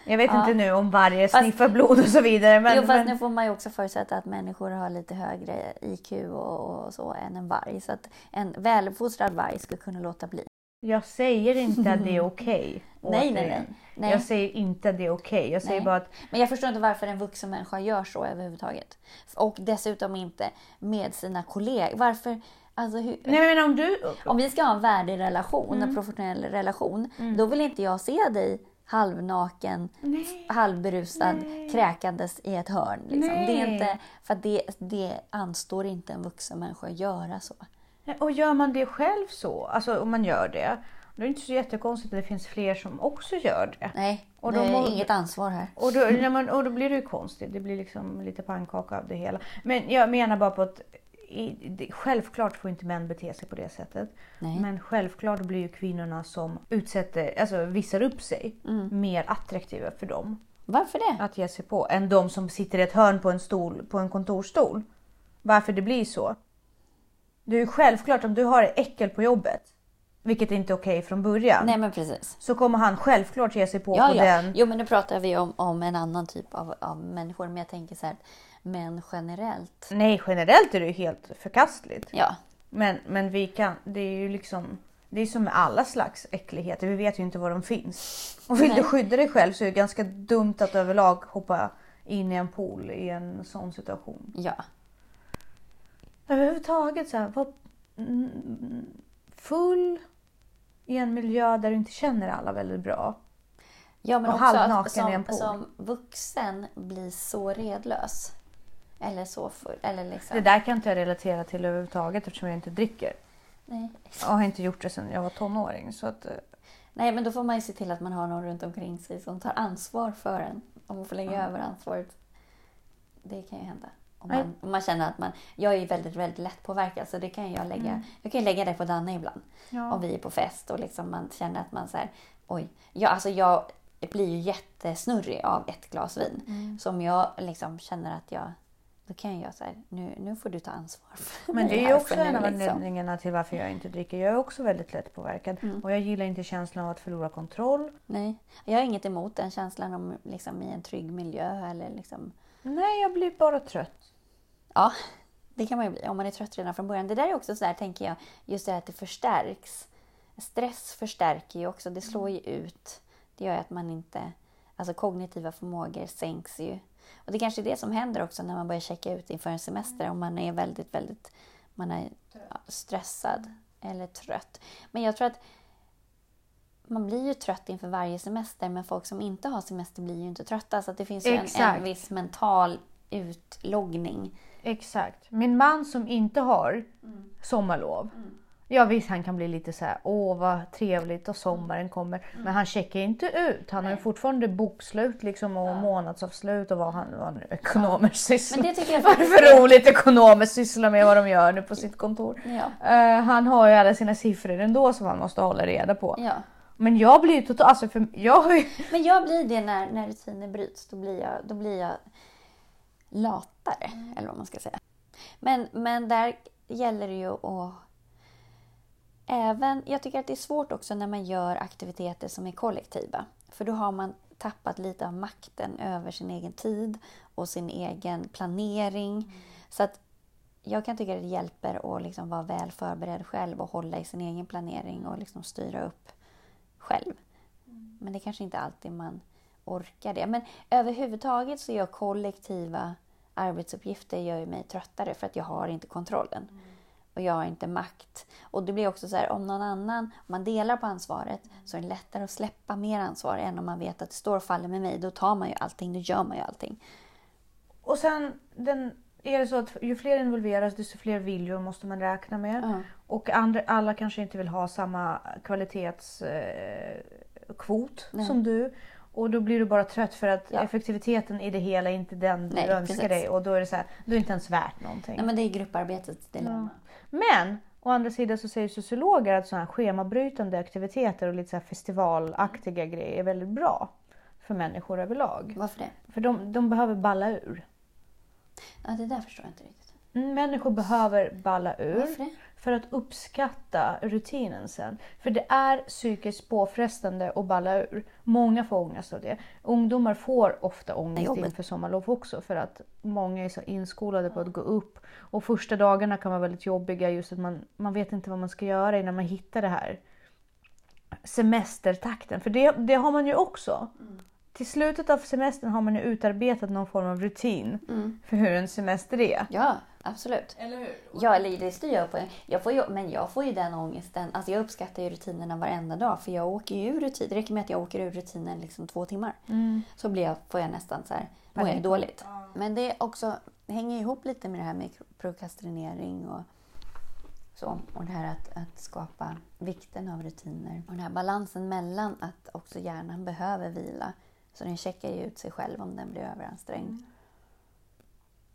[SPEAKER 1] Jag vet
[SPEAKER 2] Ja.
[SPEAKER 1] inte nu om
[SPEAKER 2] Fast-
[SPEAKER 1] sniffar blod och så vidare. Men,
[SPEAKER 2] jo, fast
[SPEAKER 1] men,
[SPEAKER 2] nu får man ju också förutsätta att människor har lite högre IQ och, och så än en varg. Så att en väluppfostrad varg skulle kunna låta bli.
[SPEAKER 1] Jag säger inte att det är okej.
[SPEAKER 2] Nej, nej,
[SPEAKER 1] återigen.
[SPEAKER 2] nej. nej.
[SPEAKER 1] Jag säger inte att det är okej. Jag säger
[SPEAKER 2] Nej.
[SPEAKER 1] bara att
[SPEAKER 2] Men jag förstår inte varför en vuxen människa gör så överhuvudtaget. Och dessutom inte med sina kollegor. Varför? Alltså, hur,
[SPEAKER 1] nej, men om du...
[SPEAKER 2] Om vi ska ha en värdig relation,
[SPEAKER 1] Mm.
[SPEAKER 2] en professionell relation, då vill inte jag se dig halvnaken,
[SPEAKER 1] Nej.
[SPEAKER 2] halvberusad,
[SPEAKER 1] Nej.
[SPEAKER 2] kräkandes i ett hörn. Liksom. Det, är
[SPEAKER 1] Nej.
[SPEAKER 2] inte, för det, det anstår inte en vuxen människa att göra så.
[SPEAKER 1] Och gör man det själv så, alltså om man gör det, då är det inte så jättekonstigt att det finns fler som också gör det.
[SPEAKER 2] Nej,
[SPEAKER 1] Och
[SPEAKER 2] det
[SPEAKER 1] de
[SPEAKER 2] är inget ansvar här.
[SPEAKER 1] Och då, när man, och då blir det ju konstigt, det blir liksom lite pannkaka av det hela. Men jag menar bara på att i, självklart får inte män bete sig på det sättet.
[SPEAKER 2] Nej.
[SPEAKER 1] Men självklart blir ju kvinnorna som utsätter, alltså visar upp sig
[SPEAKER 2] Mm.
[SPEAKER 1] mer attraktiva för dem
[SPEAKER 2] Varför det?
[SPEAKER 1] att ge sig på än de som sitter i ett hörn på en stol, på en kontorsstol. Varför det blir så? Det är ju självklart om du har äckel på jobbet, vilket inte är okej från början,
[SPEAKER 2] Nej men precis.
[SPEAKER 1] så kommer han självklart ge sig på,
[SPEAKER 2] Ja,
[SPEAKER 1] på
[SPEAKER 2] ja.
[SPEAKER 1] den.
[SPEAKER 2] Jo men nu pratar vi om, om en annan typ av, av människor. Men jag tänker så här, män generellt.
[SPEAKER 1] Nej, generellt är det ju helt förkastligt.
[SPEAKER 2] Ja,
[SPEAKER 1] Men, men vi kan, det är ju liksom, det är som med alla slags äckligheter, vi vet ju inte var de finns. Och vill
[SPEAKER 2] Nej.
[SPEAKER 1] du skydda dig själv så är det ganska dumt att överlag hoppa in i en pool i en sån situation.
[SPEAKER 2] ja.
[SPEAKER 1] Överhuvudtaget så här, var mm, full i en miljö där du inte känner alla väldigt bra.
[SPEAKER 2] Ja, men
[SPEAKER 1] Och
[SPEAKER 2] också
[SPEAKER 1] halvnaken i en pool.
[SPEAKER 2] som vuxen bli så redlös. Eller så full. Eller liksom.
[SPEAKER 1] Det där kan inte jag relatera till överhuvudtaget eftersom jag inte dricker.
[SPEAKER 2] Nej.
[SPEAKER 1] Jag har inte gjort det sedan jag var tonåring. Så att, eh,
[SPEAKER 2] Nej, men då får man ju se till att man har någon runt omkring sig som tar ansvar för en. Om man får lägga
[SPEAKER 1] Ja.
[SPEAKER 2] över ansvaret. Det kan ju hända. Om man, om man känner att man... Jag är väldigt, väldigt lätt påverkad så det kan jag lägga...
[SPEAKER 1] Mm.
[SPEAKER 2] Jag kan ju lägga det på Danne ibland.
[SPEAKER 1] Ja.
[SPEAKER 2] Om vi är på fest och liksom man känner att man så här, oj. Jag, alltså jag blir ju jättesnurrig av ett glas vin.
[SPEAKER 1] Mm.
[SPEAKER 2] Så om jag liksom känner att jag... Då kan jag säga, nu, nu får du ta ansvar för
[SPEAKER 1] Men det är ju också en av
[SPEAKER 2] liksom.
[SPEAKER 1] anledningarna till varför jag inte dricker. Jag är också väldigt lätt påverkad.
[SPEAKER 2] Mm.
[SPEAKER 1] Och jag gillar inte känslan av att förlora kontroll.
[SPEAKER 2] Nej, jag har inget emot den känslan om liksom i en trygg miljö eller liksom...
[SPEAKER 1] Nej, jag blir bara trött.
[SPEAKER 2] Ja, det kan man ju bli om man är trött redan från början. Det där är också så där, tänker jag, just det här att det förstärks. Stress förstärker ju också, det slår ju ut. Det gör ju att man inte... Alltså kognitiva förmågor sänks ju. Och det kanske är det som händer också när man börjar checka ut inför en semester. Om man är väldigt, väldigt man är stressad eller trött. Men jag tror att man blir ju trött inför varje semester men folk som inte har semester blir ju inte trötta. Så det finns ju en, en viss mental utloggning.
[SPEAKER 1] Exakt. Min man som inte har sommarlov. Ja visst, han kan bli lite så här, åh vad trevligt och sommaren kommer. Men han checkar inte ut. Han har ju fortfarande bokslut liksom och månadsavslut och vad han vad nu ekonomer sysslar
[SPEAKER 2] Men
[SPEAKER 1] med.
[SPEAKER 2] det tycker jag
[SPEAKER 1] Vad är det för roligt ekonomer sysslar med vad de gör nu på sitt kontor.
[SPEAKER 2] Ja.
[SPEAKER 1] Eh, han har ju alla sina siffror ändå som han måste hålla reda på.
[SPEAKER 2] ja.
[SPEAKER 1] Men jag blir ju totalt, alltså för jag har.
[SPEAKER 2] Men jag blir det när, när rutiner bryts. Då blir jag, då blir jag latare, eller vad man ska säga. Men, men där gäller det ju att... Även, jag tycker att det är svårt också när man gör aktiviteter som är kollektiva. För då har man tappat lite av makten över sin egen tid och sin egen planering. Så att jag kan tycka att det hjälper att liksom vara väl förberedd själv och hålla i sin egen planering och liksom styra upp själv. Men det kanske inte alltid man orkar det. Men överhuvudtaget så gör kollektiva arbetsuppgifter gör ju mig tröttare för att jag har inte kontrollen. Och jag har inte makt. Och det blir också så här, om någon annan, om man delar på ansvaret så är det lättare att släppa mer ansvar än om man vet att det står och faller med mig. Då tar man ju allting, då gör man ju allting.
[SPEAKER 1] Och sen den, är det så att ju fler involveras desto fler viljor måste man räkna med.
[SPEAKER 2] Ja.
[SPEAKER 1] Och andra, alla kanske inte vill ha samma kvalitetskvot eh, som du. Och då blir du bara trött för att
[SPEAKER 2] Ja.
[SPEAKER 1] effektiviteten i det hela är inte den du
[SPEAKER 2] Nej,
[SPEAKER 1] önskar
[SPEAKER 2] precis.
[SPEAKER 1] dig. Och då är det så här, då är det inte ens värt någonting.
[SPEAKER 2] Nej men det är grupparbetets dilemma.
[SPEAKER 1] Men å andra sidan så säger sociologer att sådana här schemabrytande aktiviteter och lite så här festivalaktiga grejer är väldigt bra för människor överlag.
[SPEAKER 2] Varför det?
[SPEAKER 1] För de, de behöver balla ur.
[SPEAKER 2] Ja, det där förstår jag inte riktigt.
[SPEAKER 1] Mm, Människor behöver balla ur
[SPEAKER 2] Varför det?
[SPEAKER 1] För att uppskatta rutinen sen. För det är psykiskt påfrestande att balla ur. Många får ångest av det. Ungdomar får ofta ångest
[SPEAKER 2] Jobbigt.
[SPEAKER 1] inför sommarlov också för att många är så inskolade på att gå upp. Och första dagarna kan vara väldigt jobbiga just att man, man vet inte vad man ska göra innan man hittar det här semestertakten. För det, det har man ju också. Till slutet av semestern har man ju utarbetat någon form av rutin
[SPEAKER 2] Mm.
[SPEAKER 1] för hur en semester är.
[SPEAKER 2] Ja, absolut.
[SPEAKER 3] Eller hur?
[SPEAKER 2] Ja, eller det styr jag på. Jag får ju, men jag får ju den ångesten. Alltså jag uppskattar ju rutinerna varenda dag. För jag åker ju ur rutin. Det räcker med att jag åker ur rutinen liksom två timmar. Så blir jag, får jag nästan så här, mår jag dåligt. Men det är också, hänger ihop lite med det här med prokrastinering och så. Och det här att, att skapa vikten av rutiner. Och den här balansen mellan att också hjärnan behöver vila. Så den checkar ju ut sig själv om den blir överansträngd.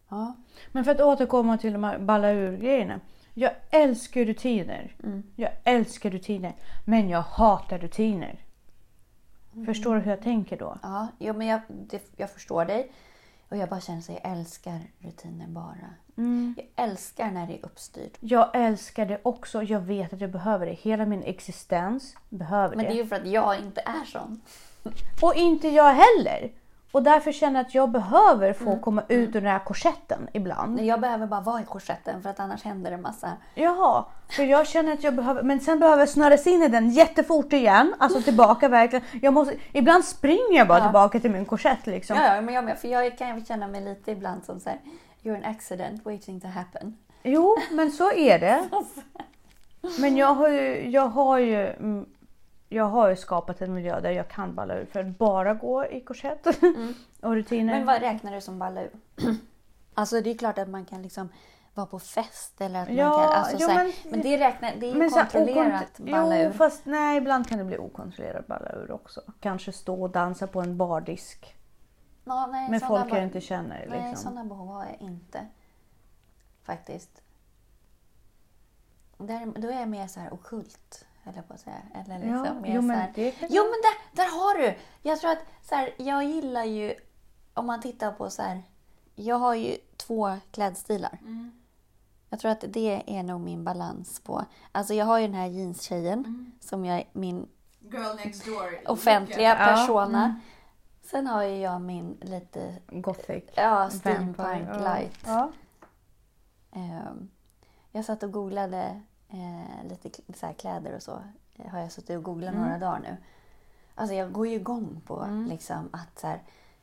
[SPEAKER 2] Ja.
[SPEAKER 1] Men för att återkomma till de här balla ur-grejerna. Jag älskar rutiner.
[SPEAKER 2] Mm.
[SPEAKER 1] Jag älskar rutiner. Men jag hatar rutiner. Förstår du hur jag tänker då?
[SPEAKER 2] Ja, jo, men jag, det, jag förstår dig. Och jag bara känner att jag älskar rutiner bara. Jag älskar när det är uppstyrt.
[SPEAKER 1] Jag älskar det också. Jag vet att jag behöver det. Hela min existens behöver
[SPEAKER 2] Men det är
[SPEAKER 1] det.
[SPEAKER 2] ju för att jag inte är sån.
[SPEAKER 1] Och inte jag heller. Och därför känner jag att jag behöver få
[SPEAKER 2] Mm.
[SPEAKER 1] komma ut ur den här korsetten ibland.
[SPEAKER 2] Jag behöver bara vara i korsetten för att annars händer det massa.
[SPEAKER 1] Jaha, för jag känner att jag behöver, men sen behöver jag snöras in i den jättefort igen. Alltså tillbaka verkligen. Jag måste, ibland springer jag bara
[SPEAKER 2] Ja.
[SPEAKER 1] tillbaka till min korsett liksom.
[SPEAKER 2] Ja, ja men jag med. För jag kan känna mig lite ibland som så här, you're an accident waiting to happen.
[SPEAKER 1] Jo, men så är det. Men jag har ju, jag har ju, mm, jag har ju skapat en miljö där jag kan balla ur för att bara gå i korsett och rutiner.
[SPEAKER 2] Men vad räknar du som balla ur? alltså det är klart att man kan liksom vara på fest eller att man
[SPEAKER 1] Ja,
[SPEAKER 2] kan... Alltså,
[SPEAKER 1] jo,
[SPEAKER 2] så här,
[SPEAKER 1] men-
[SPEAKER 2] men, det räknar, det är ju kontrollerat
[SPEAKER 1] okont-
[SPEAKER 2] balla
[SPEAKER 1] jo,
[SPEAKER 2] ur.
[SPEAKER 1] fast nej, ibland kan det bli okontrollerat balla ur också. Kanske stå och dansa på en bardisk
[SPEAKER 2] Ja, nej,
[SPEAKER 1] med folk jag inte känner.
[SPEAKER 2] Nej,
[SPEAKER 1] Liksom.
[SPEAKER 2] sådana behov har jag inte. faktiskt. Där, då är jag mer så här okult, jag på att säga. Eller liksom
[SPEAKER 1] Ja,
[SPEAKER 2] mer
[SPEAKER 1] jo,
[SPEAKER 2] så
[SPEAKER 1] men
[SPEAKER 2] här,
[SPEAKER 1] det
[SPEAKER 2] Jo men där, där har du! Jag tror att så här, jag gillar ju, om man tittar på så här, jag har ju två klädstilar. Jag tror att det är nog min balans på, alltså jag har ju den här jeanstjejen som jag, min
[SPEAKER 3] Girl next door.
[SPEAKER 2] offentliga
[SPEAKER 1] Ja,
[SPEAKER 2] persona.
[SPEAKER 1] mm.
[SPEAKER 2] Sen har ju jag min lite,
[SPEAKER 1] Gothic.
[SPEAKER 2] ja, steampunk light.
[SPEAKER 1] Ja.
[SPEAKER 2] Ehm, jag satt och googlade eh, lite så här kläder och så. Eh, Har jag suttit och googlat
[SPEAKER 1] Mm.
[SPEAKER 2] några dagar nu. Alltså jag går ju igång på
[SPEAKER 1] Mm.
[SPEAKER 2] liksom att så här,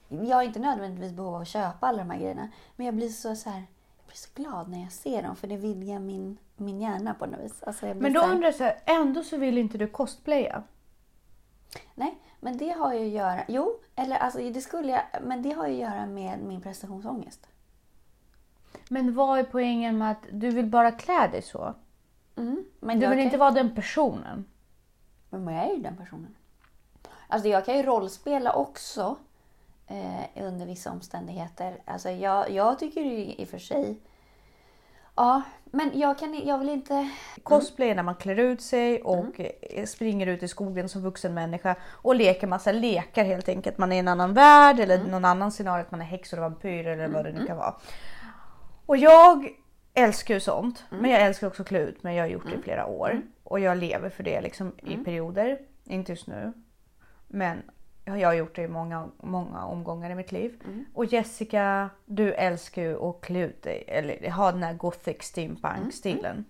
[SPEAKER 2] jag har inte nödvändigtvis behov av att köpa alla de här grejerna. Men jag blir så, så här, jag blir så glad när jag ser dem för det vidgar min, min hjärna på något vis. Alltså
[SPEAKER 1] Men då
[SPEAKER 2] så här,
[SPEAKER 1] undrar jag så här, ändå så vill inte du cosplaya?
[SPEAKER 2] Nej, men det har ju att göra... Jo, eller alltså det skulle jag... Men det har ju att göra med min prestationsångest.
[SPEAKER 1] Men vad är poängen med att du vill bara klä dig så?
[SPEAKER 2] Mm, men
[SPEAKER 1] Du vill
[SPEAKER 2] kan-
[SPEAKER 1] inte vara den personen?
[SPEAKER 2] Men jag är ju den personen. Alltså jag kan ju rollspela också eh, under vissa omständigheter. Alltså jag, jag tycker ju i och för sig... Ja, men jag, kan, jag vill inte...
[SPEAKER 1] Cosplay är när man klär ut sig och eh, springer ut i skogen som vuxen människa och leker massa lekar helt enkelt. Man är i en annan värld eller någon annan scenario, att man är häxor och vampyrer eller vad det nu kan vara. Och jag älskar ju sånt, men jag älskar också att klä ut mig. Jag har gjort det i flera år och jag lever för det liksom i perioder. Inte just nu, men jag har gjort det i många, många omgångar i mitt liv. Och Jessica, du älskar ju att klä ut dig, eller ha den här gothic steampunk stilen.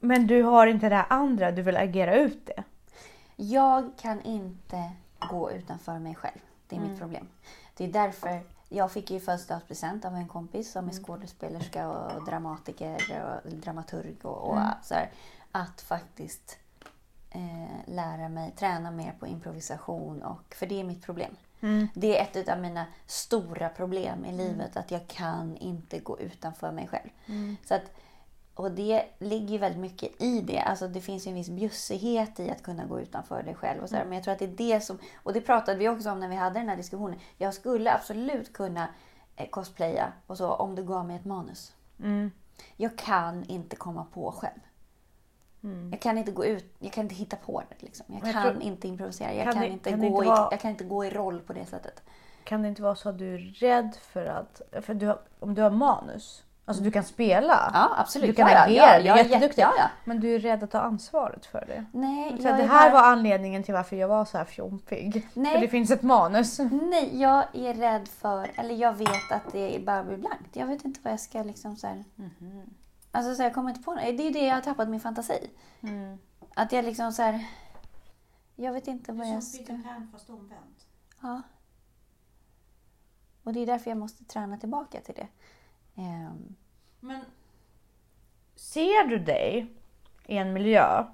[SPEAKER 1] Men du har inte det här andra, du vill agera ut det.
[SPEAKER 2] Jag kan inte gå utanför mig själv. Det är
[SPEAKER 1] Mm.
[SPEAKER 2] mitt problem. Det är därför jag fick ju födelsedagspresent av en kompis som är
[SPEAKER 1] Mm.
[SPEAKER 2] skådespelerska och dramatiker och dramaturg och, och
[SPEAKER 1] Mm.
[SPEAKER 2] så här, Att faktiskt eh, lära mig, träna mer på improvisation. Och, för det är mitt problem.
[SPEAKER 1] Mm.
[SPEAKER 2] Det är ett av mina stora problem i livet. Att jag kan inte gå utanför mig själv.
[SPEAKER 1] Mm.
[SPEAKER 2] Så att, och det ligger ju väldigt mycket i det. Alltså det finns ju en viss bjussighet i att kunna gå utanför dig själv. Och så
[SPEAKER 1] Mm.
[SPEAKER 2] Men jag tror att det är det som... Och det pratade vi också om när vi hade den här diskussionen. Jag skulle absolut kunna eh, cosplaya och så om du gav mig ett manus.
[SPEAKER 1] Mm.
[SPEAKER 2] Jag kan inte komma på själv.
[SPEAKER 1] Mm.
[SPEAKER 2] Jag kan inte gå ut, jag kan inte hitta på det. Liksom. Jag
[SPEAKER 1] jag
[SPEAKER 2] kan
[SPEAKER 1] tror-
[SPEAKER 2] inte improvisera. Jag
[SPEAKER 1] Kan
[SPEAKER 2] kan,
[SPEAKER 1] det-
[SPEAKER 2] inte
[SPEAKER 1] kan
[SPEAKER 2] gå
[SPEAKER 1] inte
[SPEAKER 2] i,
[SPEAKER 1] vara-
[SPEAKER 2] jag kan inte gå i roll på det sättet.
[SPEAKER 1] Kan det inte vara så att du är rädd för att... För du har, om du har manus, alltså du kan spela.
[SPEAKER 2] Ja, absolut.
[SPEAKER 1] Du kan
[SPEAKER 2] ja,
[SPEAKER 1] agera,
[SPEAKER 2] ja,
[SPEAKER 1] du är jätteduktig.
[SPEAKER 2] Ja, ja.
[SPEAKER 1] Men du är rädd att ta ansvaret för det.
[SPEAKER 2] Nej,
[SPEAKER 1] Så det
[SPEAKER 2] är
[SPEAKER 1] här
[SPEAKER 2] bara-
[SPEAKER 1] var anledningen till varför jag var så här fjompig.
[SPEAKER 2] Nej.
[SPEAKER 1] För det finns ett manus.
[SPEAKER 2] Nej, jag är rädd för, eller jag vet att det bara blir blankt. Jag vet inte vad jag ska liksom så här. Alltså så jag kommer inte på något. Det är ju det jag har tappat min fantasi. Att jag liksom så här. Jag vet inte vad jag ska...
[SPEAKER 3] Pan fast omvänt.
[SPEAKER 2] Ja. Och det är därför jag måste träna tillbaka till det. Ehm,
[SPEAKER 3] Men
[SPEAKER 1] Ser du dig i en miljö.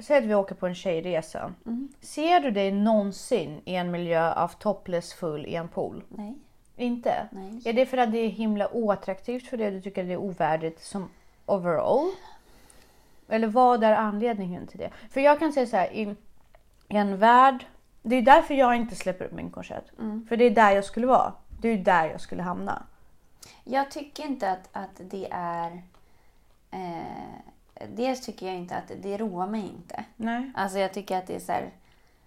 [SPEAKER 1] Säg att vi åker på en tjejresa.
[SPEAKER 2] Mm.
[SPEAKER 1] Ser du dig någonsin i en miljö av topless full i en pool?
[SPEAKER 2] nej,
[SPEAKER 1] Inte?
[SPEAKER 2] nej.
[SPEAKER 1] Är det för att det är himla oattraktivt för det? Du tycker det är ovärdigt som overall? Eller vad är anledningen till det? För jag kan säga så här, i en värld, det är därför jag inte släpper upp min korsett. För det är där jag skulle vara. Det är där jag skulle hamna.
[SPEAKER 2] Jag tycker inte att, att det är... Eh, dels tycker jag inte att det roar mig inte.
[SPEAKER 1] Nej.
[SPEAKER 2] Alltså jag tycker att det är så här,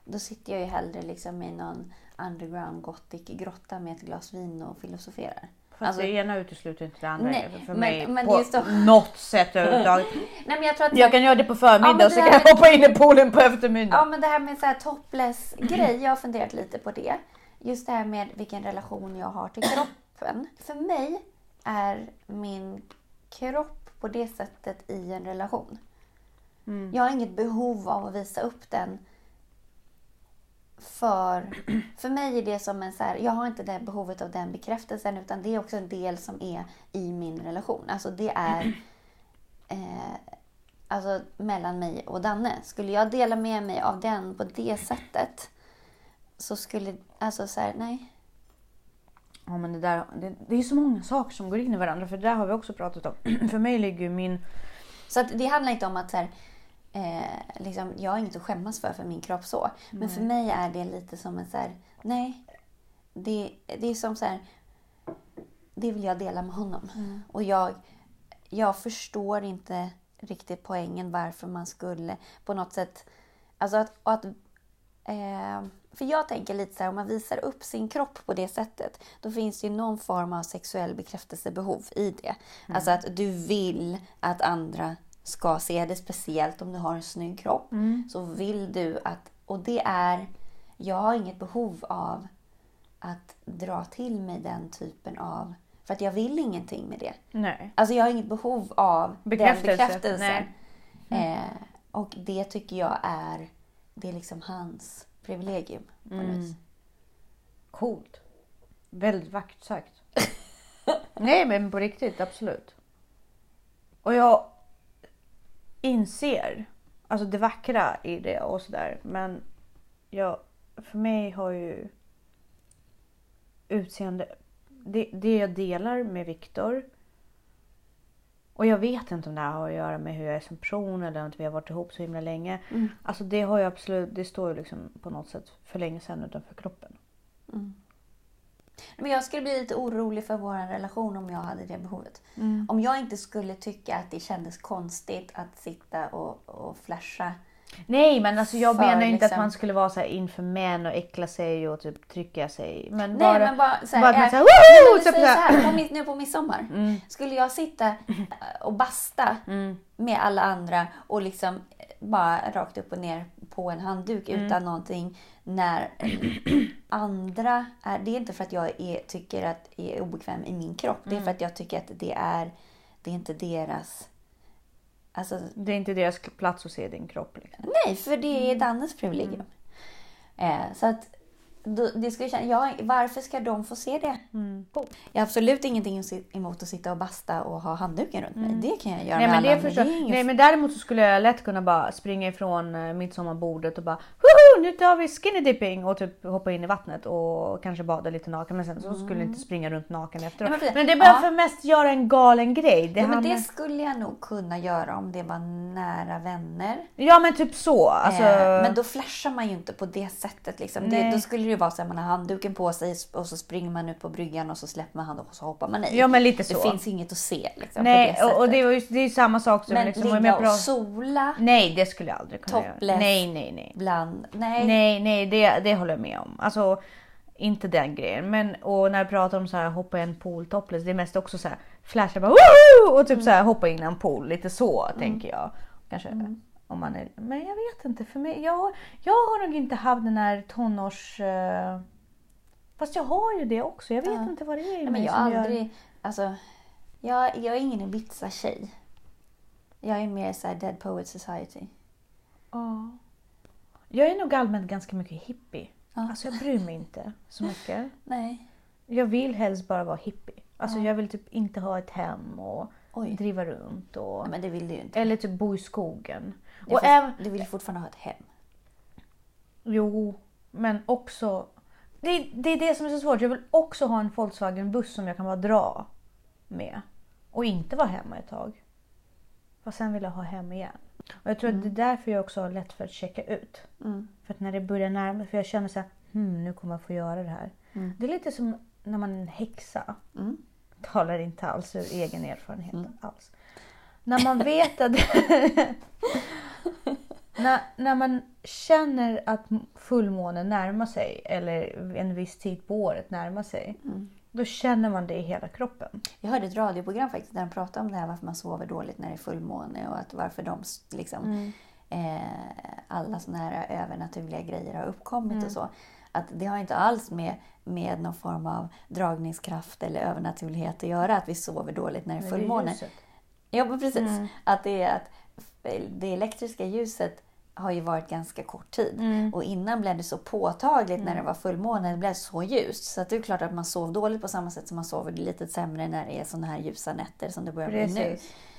[SPEAKER 2] Då sitter jag ju hellre liksom i någon underground gothic grotta med ett glas vin och filosoferar.
[SPEAKER 1] Fast
[SPEAKER 2] Alltså-
[SPEAKER 1] det ena utesluter inte det andra
[SPEAKER 2] Nej,
[SPEAKER 1] för
[SPEAKER 2] men-
[SPEAKER 1] mig
[SPEAKER 2] men
[SPEAKER 1] på
[SPEAKER 2] så-
[SPEAKER 1] något sätt överhuvudtaget.
[SPEAKER 2] Nej men jag tror att...
[SPEAKER 1] Jag kan göra det på förmiddag
[SPEAKER 2] Ja,
[SPEAKER 1] och så kan jag hoppa in i poolen på eftermiddag.
[SPEAKER 2] Ja men det här med så här topless grej, jag har funderat lite på det. Just det här med vilken relation jag har till kroppen. För mig är min kropp på det sättet i en relation.
[SPEAKER 1] Mm.
[SPEAKER 2] Jag har inget behov av att visa upp den. För, för mig är det som en så här, jag har inte det behovet av den bekräftelsen utan det är också en del som är i min relation. Alltså det är eh, alltså mellan mig och Danne. Skulle jag dela med mig av den på det sättet så skulle, alltså så här, nej.
[SPEAKER 1] Ja, men det, där, det, det är så många saker som går in i varandra för det där har vi också pratat om. för mig ligger ju min...
[SPEAKER 2] Så att det handlar inte om att så här, eh, liksom, jag har inget att skämmas för för min kropp så. Men för mig är det lite som en så här, nej. Det, det är som så här, det vill jag dela med honom. Och jag, jag förstår inte riktigt poängen varför man skulle på något sätt... Alltså att, att eh, för jag tänker lite så här, om man visar upp sin kropp på det sättet, då finns det ju någon form av sexuell bekräftelsebehov i det. Alltså att du vill att andra ska se det, speciellt om du har en snygg kropp. Så vill du att, och det är, jag har inget behov av att dra till mig den typen av, för att jag vill ingenting med det.
[SPEAKER 1] Nej.
[SPEAKER 2] Alltså jag har inget behov av
[SPEAKER 1] Bekräftelse.
[SPEAKER 2] den bekräftelsen.
[SPEAKER 1] Nej.
[SPEAKER 2] Eh, och det tycker jag är, det är liksom hans privilegium. På något vis.
[SPEAKER 1] Coolt. Väldigt vackert sagt. Nej men på riktigt, absolut. Och jag inser alltså det vackra i det och sådär. Men jag, för mig har ju utseende, det, det jag delar med Viktor. Och jag vet inte om det här har att göra med hur jag är som person eller att vi har varit ihop så himla länge. Alltså det har ju absolut, det står ju liksom på något sätt för länge sedan utanför kroppen.
[SPEAKER 2] Men jag skulle bli lite orolig för vår relation om jag hade det behovet. Om jag inte skulle tycka att det kändes konstigt att sitta och, och flasha.
[SPEAKER 1] Nej men alltså jag
[SPEAKER 2] För
[SPEAKER 1] menar inte
[SPEAKER 2] liksom-
[SPEAKER 1] att man skulle vara så här inför män och äckla sig och typ trycka sig. Men
[SPEAKER 2] Nej
[SPEAKER 1] bara,
[SPEAKER 2] men bara såhär,
[SPEAKER 1] bara att man
[SPEAKER 2] men
[SPEAKER 1] "Woho!" typ så här.
[SPEAKER 2] miss, nu på midsommar. Skulle jag sitta äh, och basta
[SPEAKER 1] Mm.
[SPEAKER 2] med alla andra och liksom äh, bara rakt upp och ner på en handduk
[SPEAKER 1] Mm.
[SPEAKER 2] utan någonting när andra är, det är inte för att jag är, tycker att jag är obekväm i min kropp. Det är
[SPEAKER 1] Mm.
[SPEAKER 2] för att jag tycker att det är, det är inte deras, alltså
[SPEAKER 1] Det är inte deras plats att se din kropp. Liksom.
[SPEAKER 2] Nej, för det
[SPEAKER 1] Mm.
[SPEAKER 2] är Dannes privilegium. Eh, så att då, det skulle känna, ja, varför ska de få se det?
[SPEAKER 1] Mm.
[SPEAKER 2] Jag har absolut ingenting emot att sitta och basta och ha handduken runt mig. Det kan jag göra
[SPEAKER 1] Nej
[SPEAKER 2] med
[SPEAKER 1] men,
[SPEAKER 2] alla
[SPEAKER 1] det förstår,
[SPEAKER 2] Det
[SPEAKER 1] nej men däremot så skulle jag lätt kunna bara springa ifrån eh, midsommarbordet och bara! Nu tar vi skinny dipping och typ hoppa in i vattnet och kanske bada lite naken. Men sen så skulle jag inte springa runt naken efteråt.
[SPEAKER 2] Ja, men
[SPEAKER 1] men det är bara
[SPEAKER 2] Ja.
[SPEAKER 1] för mest göra en galen grej. Det
[SPEAKER 2] Ja, men det skulle jag nog kunna göra om det var nära vänner.
[SPEAKER 1] ja men typ så. Alltså...
[SPEAKER 2] Eh, men då flashar man ju inte på det sättet. Liksom. Det,
[SPEAKER 1] Nej.
[SPEAKER 2] då skulle det ju vara så att man har handduken på sig och så springer man ut på bryggan och så släpper man handduken och så hoppar man i.
[SPEAKER 1] Ja men lite
[SPEAKER 2] det
[SPEAKER 1] så.
[SPEAKER 2] finns inget att se. Liksom,
[SPEAKER 1] Nej
[SPEAKER 2] på det
[SPEAKER 1] och, och det, var ju, det är samma sak som
[SPEAKER 2] Men
[SPEAKER 1] liksom, om
[SPEAKER 2] ligga och
[SPEAKER 1] pratar-
[SPEAKER 2] sola
[SPEAKER 1] Nej det skulle jag aldrig kunna göra.
[SPEAKER 2] Topless.
[SPEAKER 1] Nej nej nej.
[SPEAKER 2] bland... Nej.
[SPEAKER 1] Nej, nej, det, det håller jag med om. Alltså, inte den grejen. Men och när jag pratar om så här hoppa i en pool topless, det är mest också så här flasha bara Woo! och typ så här hoppa in i en pool. Lite så tänker jag. Kanske om man är, men jag vet inte. För mig, jag, jag har nog inte haft den här tonårs... eh, fast jag har ju det också. Jag vet
[SPEAKER 2] Ja.
[SPEAKER 1] inte vad det är i
[SPEAKER 2] Nej, men
[SPEAKER 1] mig
[SPEAKER 2] jag
[SPEAKER 1] som
[SPEAKER 2] har
[SPEAKER 1] gör-
[SPEAKER 2] aldrig... Alltså, jag, jag är ingen Ibiza-tjej. Jag är mer så här Dead Poet Society.
[SPEAKER 1] Ja. Jag är nog allmänt ganska mycket hippie.
[SPEAKER 2] Ja.
[SPEAKER 1] Alltså jag bryr mig inte så mycket.
[SPEAKER 2] Nej.
[SPEAKER 1] Jag vill helst bara vara hippie. Alltså jag vill typ inte ha ett hem och
[SPEAKER 2] Oj.
[SPEAKER 1] driva runt. Och,
[SPEAKER 2] Nej, men det vill du ju inte.
[SPEAKER 1] eller typ bo i skogen.
[SPEAKER 2] Du,
[SPEAKER 1] Och även,
[SPEAKER 2] du vill fortfarande ha ett hem.
[SPEAKER 1] jo, men också... Det, det är det som är så svårt. Jag vill också ha en Volkswagen-buss som jag kan bara dra med. Och inte vara hemma ett tag. Fast sen vill jag ha hem igen. Och jag tror att det är därför jag också har lätt för att checka ut.
[SPEAKER 2] Mm.
[SPEAKER 1] För att när det börjar närma för jag känner så här, hmm, nu kommer jag få göra det här.
[SPEAKER 2] Mm.
[SPEAKER 1] Det är lite som när man är en häxa.
[SPEAKER 2] Mm.
[SPEAKER 1] Talar inte alls ur egen erfarenhet alls. När man vet att... när, när man känner att fullmånen närmar sig eller en viss tid på året närmar sig.
[SPEAKER 2] Mm.
[SPEAKER 1] Då känner man det i hela kroppen.
[SPEAKER 2] Jag hörde ett radioprogram faktiskt där de pratade om det här varför man sover dåligt när det är fullmåne och att varför de liksom, eh, alla såna här övernaturliga grejer har uppkommit och så. Att det har inte alls med, med någon form av dragningskraft eller övernaturlighet att göra att vi sover dåligt när det är fullmåne. Ja, precis.
[SPEAKER 1] Mm.
[SPEAKER 2] Att det är att det elektriska ljuset har ju varit ganska kort tid.
[SPEAKER 1] Mm.
[SPEAKER 2] Och innan blev det så påtagligt när det var fullmåne, det blev så ljust. Så att det är klart att man sov dåligt på samma sätt som man sover lite sämre när det är såna här ljusa nätter som det börjar bli nu.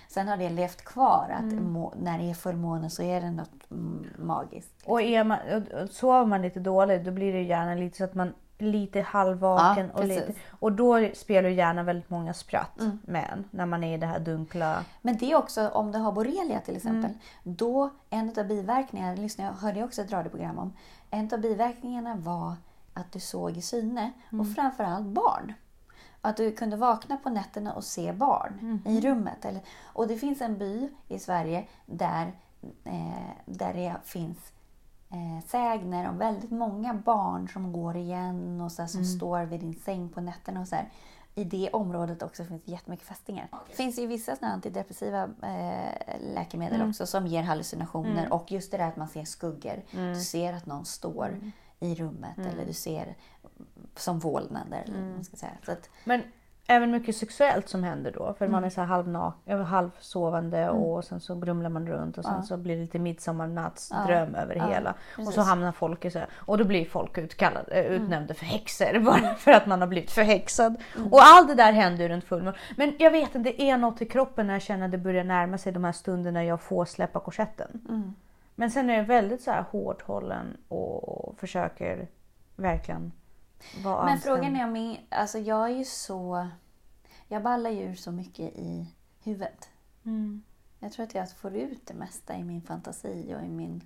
[SPEAKER 2] Sen har det levt kvar att må, när det är fullmåne så är det något mm, magiskt.
[SPEAKER 1] Och, är man, och sover man lite dåligt då blir det gärna lite så att man lite halvvaken.
[SPEAKER 2] Ja,
[SPEAKER 1] och, lite, och då spelar hjärnan väldigt många spratt
[SPEAKER 2] Mm.
[SPEAKER 1] med en, När man är i det här dunkla.
[SPEAKER 2] Men det är också om du har borrelia till exempel. Då, en av biverkningarna, lyssnade jag hörde också ett radioprogram om. En av biverkningarna var att du såg i syne och framförallt barn. Att du kunde vakna på nätterna och se barn
[SPEAKER 1] Mhm.
[SPEAKER 2] i rummet. Eller, och det finns en by i Sverige där, eh, där det finns eh, sägner om väldigt många barn som går igen och så här, som
[SPEAKER 1] Mm.
[SPEAKER 2] står vid din säng på nätterna. Och så här. I det området också finns det jättemycket fästingar. Det finns ju vissa såna antidepressiva eh, läkemedel
[SPEAKER 1] Mm.
[SPEAKER 2] också som ger hallucinationer.
[SPEAKER 1] Mm.
[SPEAKER 2] Och just det där att man ser skuggor.
[SPEAKER 1] Mm.
[SPEAKER 2] Du ser att någon står
[SPEAKER 1] Mm.
[SPEAKER 2] i rummet
[SPEAKER 1] Mm.
[SPEAKER 2] eller du ser som vålnader. Eller man ska säga. Så att,
[SPEAKER 1] Men även mycket sexuellt som händer då. För man
[SPEAKER 2] Mm.
[SPEAKER 1] är så här halvnak- eller halvsovande
[SPEAKER 2] Mm.
[SPEAKER 1] och sen så grumlar man runt och sen
[SPEAKER 2] Ja.
[SPEAKER 1] så blir det lite midsommarnattsdröm
[SPEAKER 2] Ja.
[SPEAKER 1] över
[SPEAKER 2] Ja,
[SPEAKER 1] hela. Och så
[SPEAKER 2] precis.
[SPEAKER 1] hamnar folk i så här, och då blir folk utkallade, eh,
[SPEAKER 2] Mm.
[SPEAKER 1] utnämnda för häxor bara för att man har blivit förhäxad. Och allt det där händer ju runt fullmåne. Men jag vet inte, det är något i kroppen när jag känner att det börjar närma sig de här stunderna jag får släppa korsetten.
[SPEAKER 2] mm.
[SPEAKER 1] Men sen är jag väldigt så här hårt hållen och försöker verkligen vara
[SPEAKER 2] Men frågan är om alltså jag är ju så... Jag ballar ju så mycket i huvudet.
[SPEAKER 1] Mm.
[SPEAKER 2] Jag tror att jag får ut det mesta i min fantasi och i min...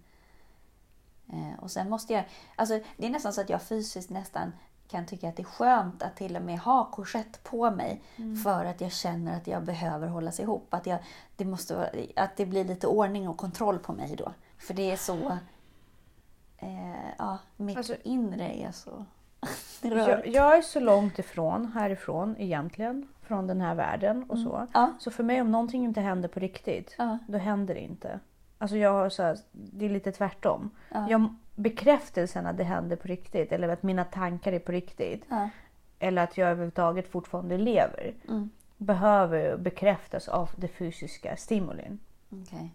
[SPEAKER 2] Eh, och sen måste jag... Alltså det är nästan så att jag fysiskt nästan kan tycka att det är skönt att till och med ha korsett på mig för att jag känner att jag behöver hållas ihop. Att, jag, det måste, vara- att det blir lite ordning och kontroll på mig då. För det är så... Eh, ja, mitt
[SPEAKER 1] Alltså-
[SPEAKER 2] inre är så
[SPEAKER 1] Jag, jag är så långt ifrån härifrån egentligen, från den här världen och så.
[SPEAKER 2] Ja,
[SPEAKER 1] Så för mig om någonting inte händer på riktigt,
[SPEAKER 2] ja,
[SPEAKER 1] då händer det inte. Alltså jag har så här, det är lite tvärtom.
[SPEAKER 2] ja.
[SPEAKER 1] Jag, bekräftelsen att det händer på riktigt eller att mina tankar är på riktigt eller att jag överhuvudtaget fortfarande lever
[SPEAKER 2] Mm.
[SPEAKER 1] behöver bekräftas av det fysiska stimulin.
[SPEAKER 2] Okej.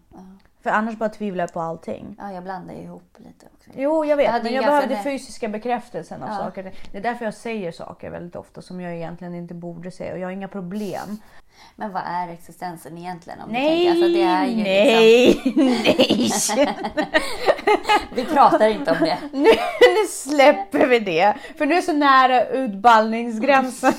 [SPEAKER 1] För annars bara tvivlar jag på allting.
[SPEAKER 2] ja, jag blandar ju ihop lite också.
[SPEAKER 1] Jo, jag vet.
[SPEAKER 2] Jag
[SPEAKER 1] men
[SPEAKER 2] en
[SPEAKER 1] jag behöver den fysiska bekräftelsen av
[SPEAKER 2] Ja.
[SPEAKER 1] saker. Det är därför jag säger saker väldigt ofta som jag egentligen inte borde säga. Och jag har inga problem.
[SPEAKER 2] Men vad är existensen egentligen? Om du
[SPEAKER 1] Nej,
[SPEAKER 2] tänker? Alltså, det är ju liksom,
[SPEAKER 1] nej, nej.
[SPEAKER 2] vi pratar inte om det.
[SPEAKER 1] nu, nu släpper vi det. För nu är så nära utballningsgränsen.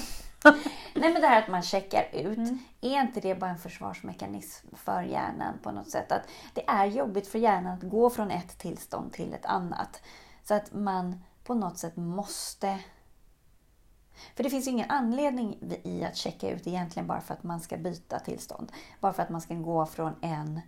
[SPEAKER 2] Nej men det här att man checkar ut,
[SPEAKER 1] Mm.
[SPEAKER 2] är inte det bara en försvarsmekanism för hjärnan på något sätt? Att det är jobbigt för hjärnan att gå från ett tillstånd till ett annat. Så att man på något sätt måste... För det finns ju ingen anledning i att checka ut egentligen bara för att man ska byta tillstånd. Bara för att man ska gå från en...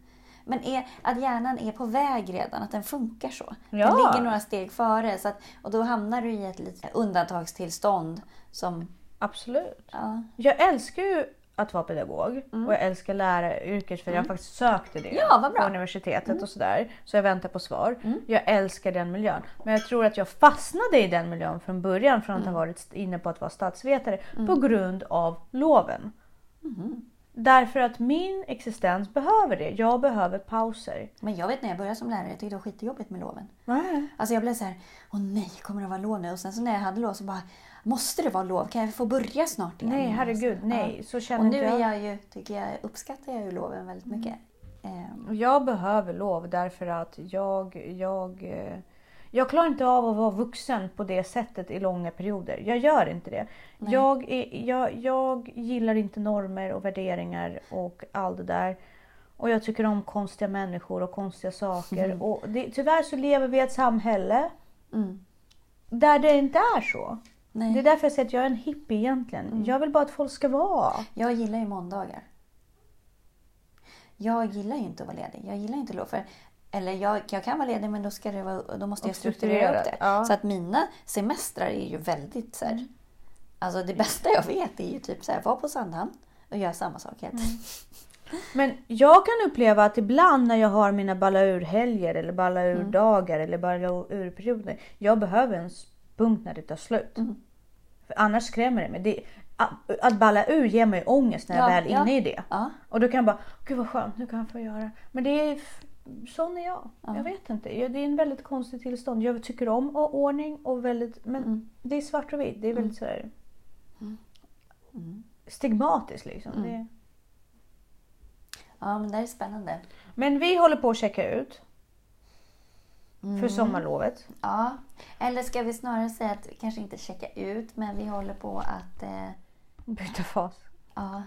[SPEAKER 2] Men är, att hjärnan är på väg redan, att den funkar så. Den
[SPEAKER 1] Ja.
[SPEAKER 2] ligger några steg före. Så att, och då hamnar du i ett litet undantagstillstånd som...
[SPEAKER 1] Absolut.
[SPEAKER 2] Ja,
[SPEAKER 1] Jag älskar ju att vara pedagog och jag älskar läraryrket för jag har faktiskt sökt till det
[SPEAKER 2] Mm. Ja. Mm.
[SPEAKER 1] på universitetet och sådär. Så jag väntar på svar. Jag älskar den miljön. Men jag tror att jag fastnade i den miljön från början från att
[SPEAKER 2] Mm.
[SPEAKER 1] ha varit inne på att vara statsvetare på grund av loven. Därför att min existens behöver det. Jag behöver pauser.
[SPEAKER 2] Men jag vet när jag började som lärare, jag tyckte det var skitjobbigt med loven.
[SPEAKER 1] Nej.
[SPEAKER 2] Alltså jag blev så här, åh nej, kommer det vara lov nu? Och sen så när jag hade lov så bara, måste det vara lov? Kan jag få börja snart igen?
[SPEAKER 1] Nej, herregud, nej. Så känner
[SPEAKER 2] Och nu
[SPEAKER 1] inte
[SPEAKER 2] är
[SPEAKER 1] jag.
[SPEAKER 2] jag ju, tycker jag, uppskattar jag ju loven väldigt mycket. Ehm,
[SPEAKER 1] Jag behöver lov därför att jag, jag, eh, jag klarar inte av att vara vuxen på det sättet i långa perioder. Jag gör inte det. Jag, är, jag, jag gillar inte normer och värderingar och allt det där. Och jag tycker om konstiga människor och konstiga saker. Och det, tyvärr så lever vi i ett samhälle
[SPEAKER 2] mm,
[SPEAKER 1] där det inte är så.
[SPEAKER 2] Nej.
[SPEAKER 1] Det är därför jag säger att jag är en hippie egentligen. Jag vill bara att folk ska vara.
[SPEAKER 2] Jag gillar ju måndagar. Jag gillar ju inte att vara ledig. Jag gillar inte lov. För, eller jag, jag kan vara ledig men då, ska det vara, då måste jag strukturera upp det.
[SPEAKER 1] ja.
[SPEAKER 2] Så att mina semestrar är ju väldigt så här,
[SPEAKER 1] Mm.
[SPEAKER 2] Alltså det bästa jag vet är ju typ så här, vara på Sandhamn och göra samma sak tiden.
[SPEAKER 1] Men jag kan uppleva att ibland när jag har mina balla ur-helger eller balla ur-dagar eller balla ur-perioder. Jag behöver en punkt när det tar slut.
[SPEAKER 2] Mm.
[SPEAKER 1] För annars skrämmer det mig. Det, att, att balla ur ger mig ångest när jag
[SPEAKER 2] Ja,
[SPEAKER 1] väl är
[SPEAKER 2] ja.
[SPEAKER 1] inne i det.
[SPEAKER 2] Ja,
[SPEAKER 1] Och då kan jag bara, gud vad skönt, nu kan jag få göra. Men det är, sån är jag.
[SPEAKER 2] Ja.
[SPEAKER 1] Jag vet inte. Det är en väldigt konstig tillstånd. Jag tycker om och ordning och väldigt, men
[SPEAKER 2] Mm.
[SPEAKER 1] det är svart och vitt. Det är väldigt sådär
[SPEAKER 2] Mm.
[SPEAKER 1] stigmatiskt liksom.
[SPEAKER 2] Mm.
[SPEAKER 1] Det,
[SPEAKER 2] ja men det är spännande.
[SPEAKER 1] men vi håller på att checka ut för
[SPEAKER 2] Mm.
[SPEAKER 1] sommarlovet.
[SPEAKER 2] Ja, eller ska vi snarare säga att vi kanske inte checka ut men vi håller på att eh,
[SPEAKER 1] Byta fas.
[SPEAKER 2] ja,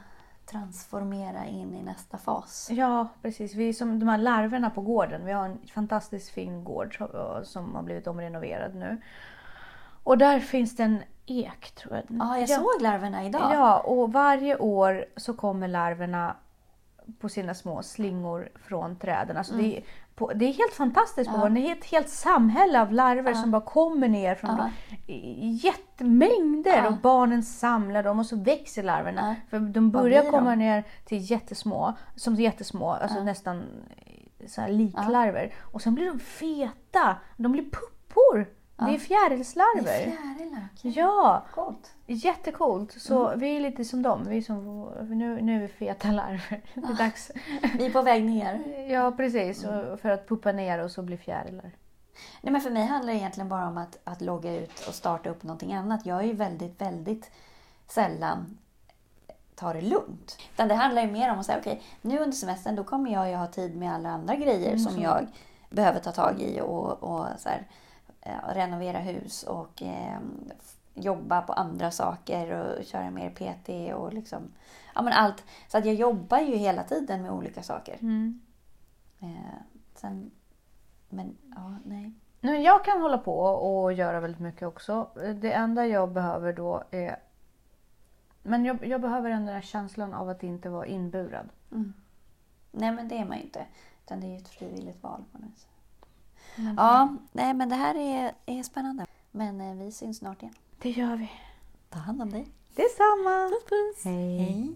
[SPEAKER 2] transformera in i nästa fas.
[SPEAKER 1] Ja, precis. Vi är som de här larverna på gården. Vi har en fantastiskt fin gård som, som har blivit omrenoverad nu. Och där finns det en ek tror jag.
[SPEAKER 2] Ja, jag såg larverna idag.
[SPEAKER 1] Ja, och varje år så kommer larverna på sina små slingor från träden. Alltså det, är, på, det är helt fantastiskt på.
[SPEAKER 2] Ja.
[SPEAKER 1] våren. Det är ett helt samhälle av larver
[SPEAKER 2] Ja.
[SPEAKER 1] som bara kommer ner från
[SPEAKER 2] Ja.
[SPEAKER 1] jättemängder
[SPEAKER 2] Ja.
[SPEAKER 1] och barnen samlar dem och så växer larverna. För de börjar
[SPEAKER 2] blir de?
[SPEAKER 1] komma ner till jättesmå, som jättesmå, alltså nästan så här liklarver. Och sen blir de feta, de blir puppor. Det är
[SPEAKER 2] Det är
[SPEAKER 1] fjärilslarver.
[SPEAKER 2] fjärilar. okej.
[SPEAKER 1] Ja,
[SPEAKER 2] Coolt.
[SPEAKER 1] jättecoolt. Så
[SPEAKER 2] Mm.
[SPEAKER 1] vi är lite som dem. Vi är som, nu, nu är vi feta larver. Det är dags.
[SPEAKER 2] Vi är på väg ner.
[SPEAKER 1] Ja, precis.
[SPEAKER 2] Mm.
[SPEAKER 1] För att puppa ner och så bli fjärilar.
[SPEAKER 2] Nej, men för mig handlar det egentligen bara om att, att logga ut och starta upp någonting annat. Jag är ju väldigt, väldigt sällan tar det lugnt. Utan det handlar ju mer om att säga, okej, nu under semestern då kommer jag ju ha tid med alla andra grejer
[SPEAKER 1] Mm,
[SPEAKER 2] som jag behöver ta tag i och, och så här, renovera hus och eh, f- jobba på andra saker och köra mer PT och liksom, ja men allt. Så att jag jobbar ju hela tiden med olika saker.
[SPEAKER 1] Mm.
[SPEAKER 2] Eh, sen, men ja, nej.
[SPEAKER 1] Nu, jag kan hålla på och göra väldigt mycket också. Det enda jag behöver då är... Men jag, jag behöver den där känslan av att inte vara inburad.
[SPEAKER 2] Mm. Nej, men det är man ju inte. Utan det är ju ett frivilligt val på något sätt.
[SPEAKER 1] Men
[SPEAKER 2] Ja, nej, men det här är, är spännande. Men eh, vi syns snart igen.
[SPEAKER 1] Det gör vi.
[SPEAKER 2] Ta hand om dig.
[SPEAKER 1] Detsamma!
[SPEAKER 2] Puss, puss.
[SPEAKER 1] Hej.
[SPEAKER 2] Hej.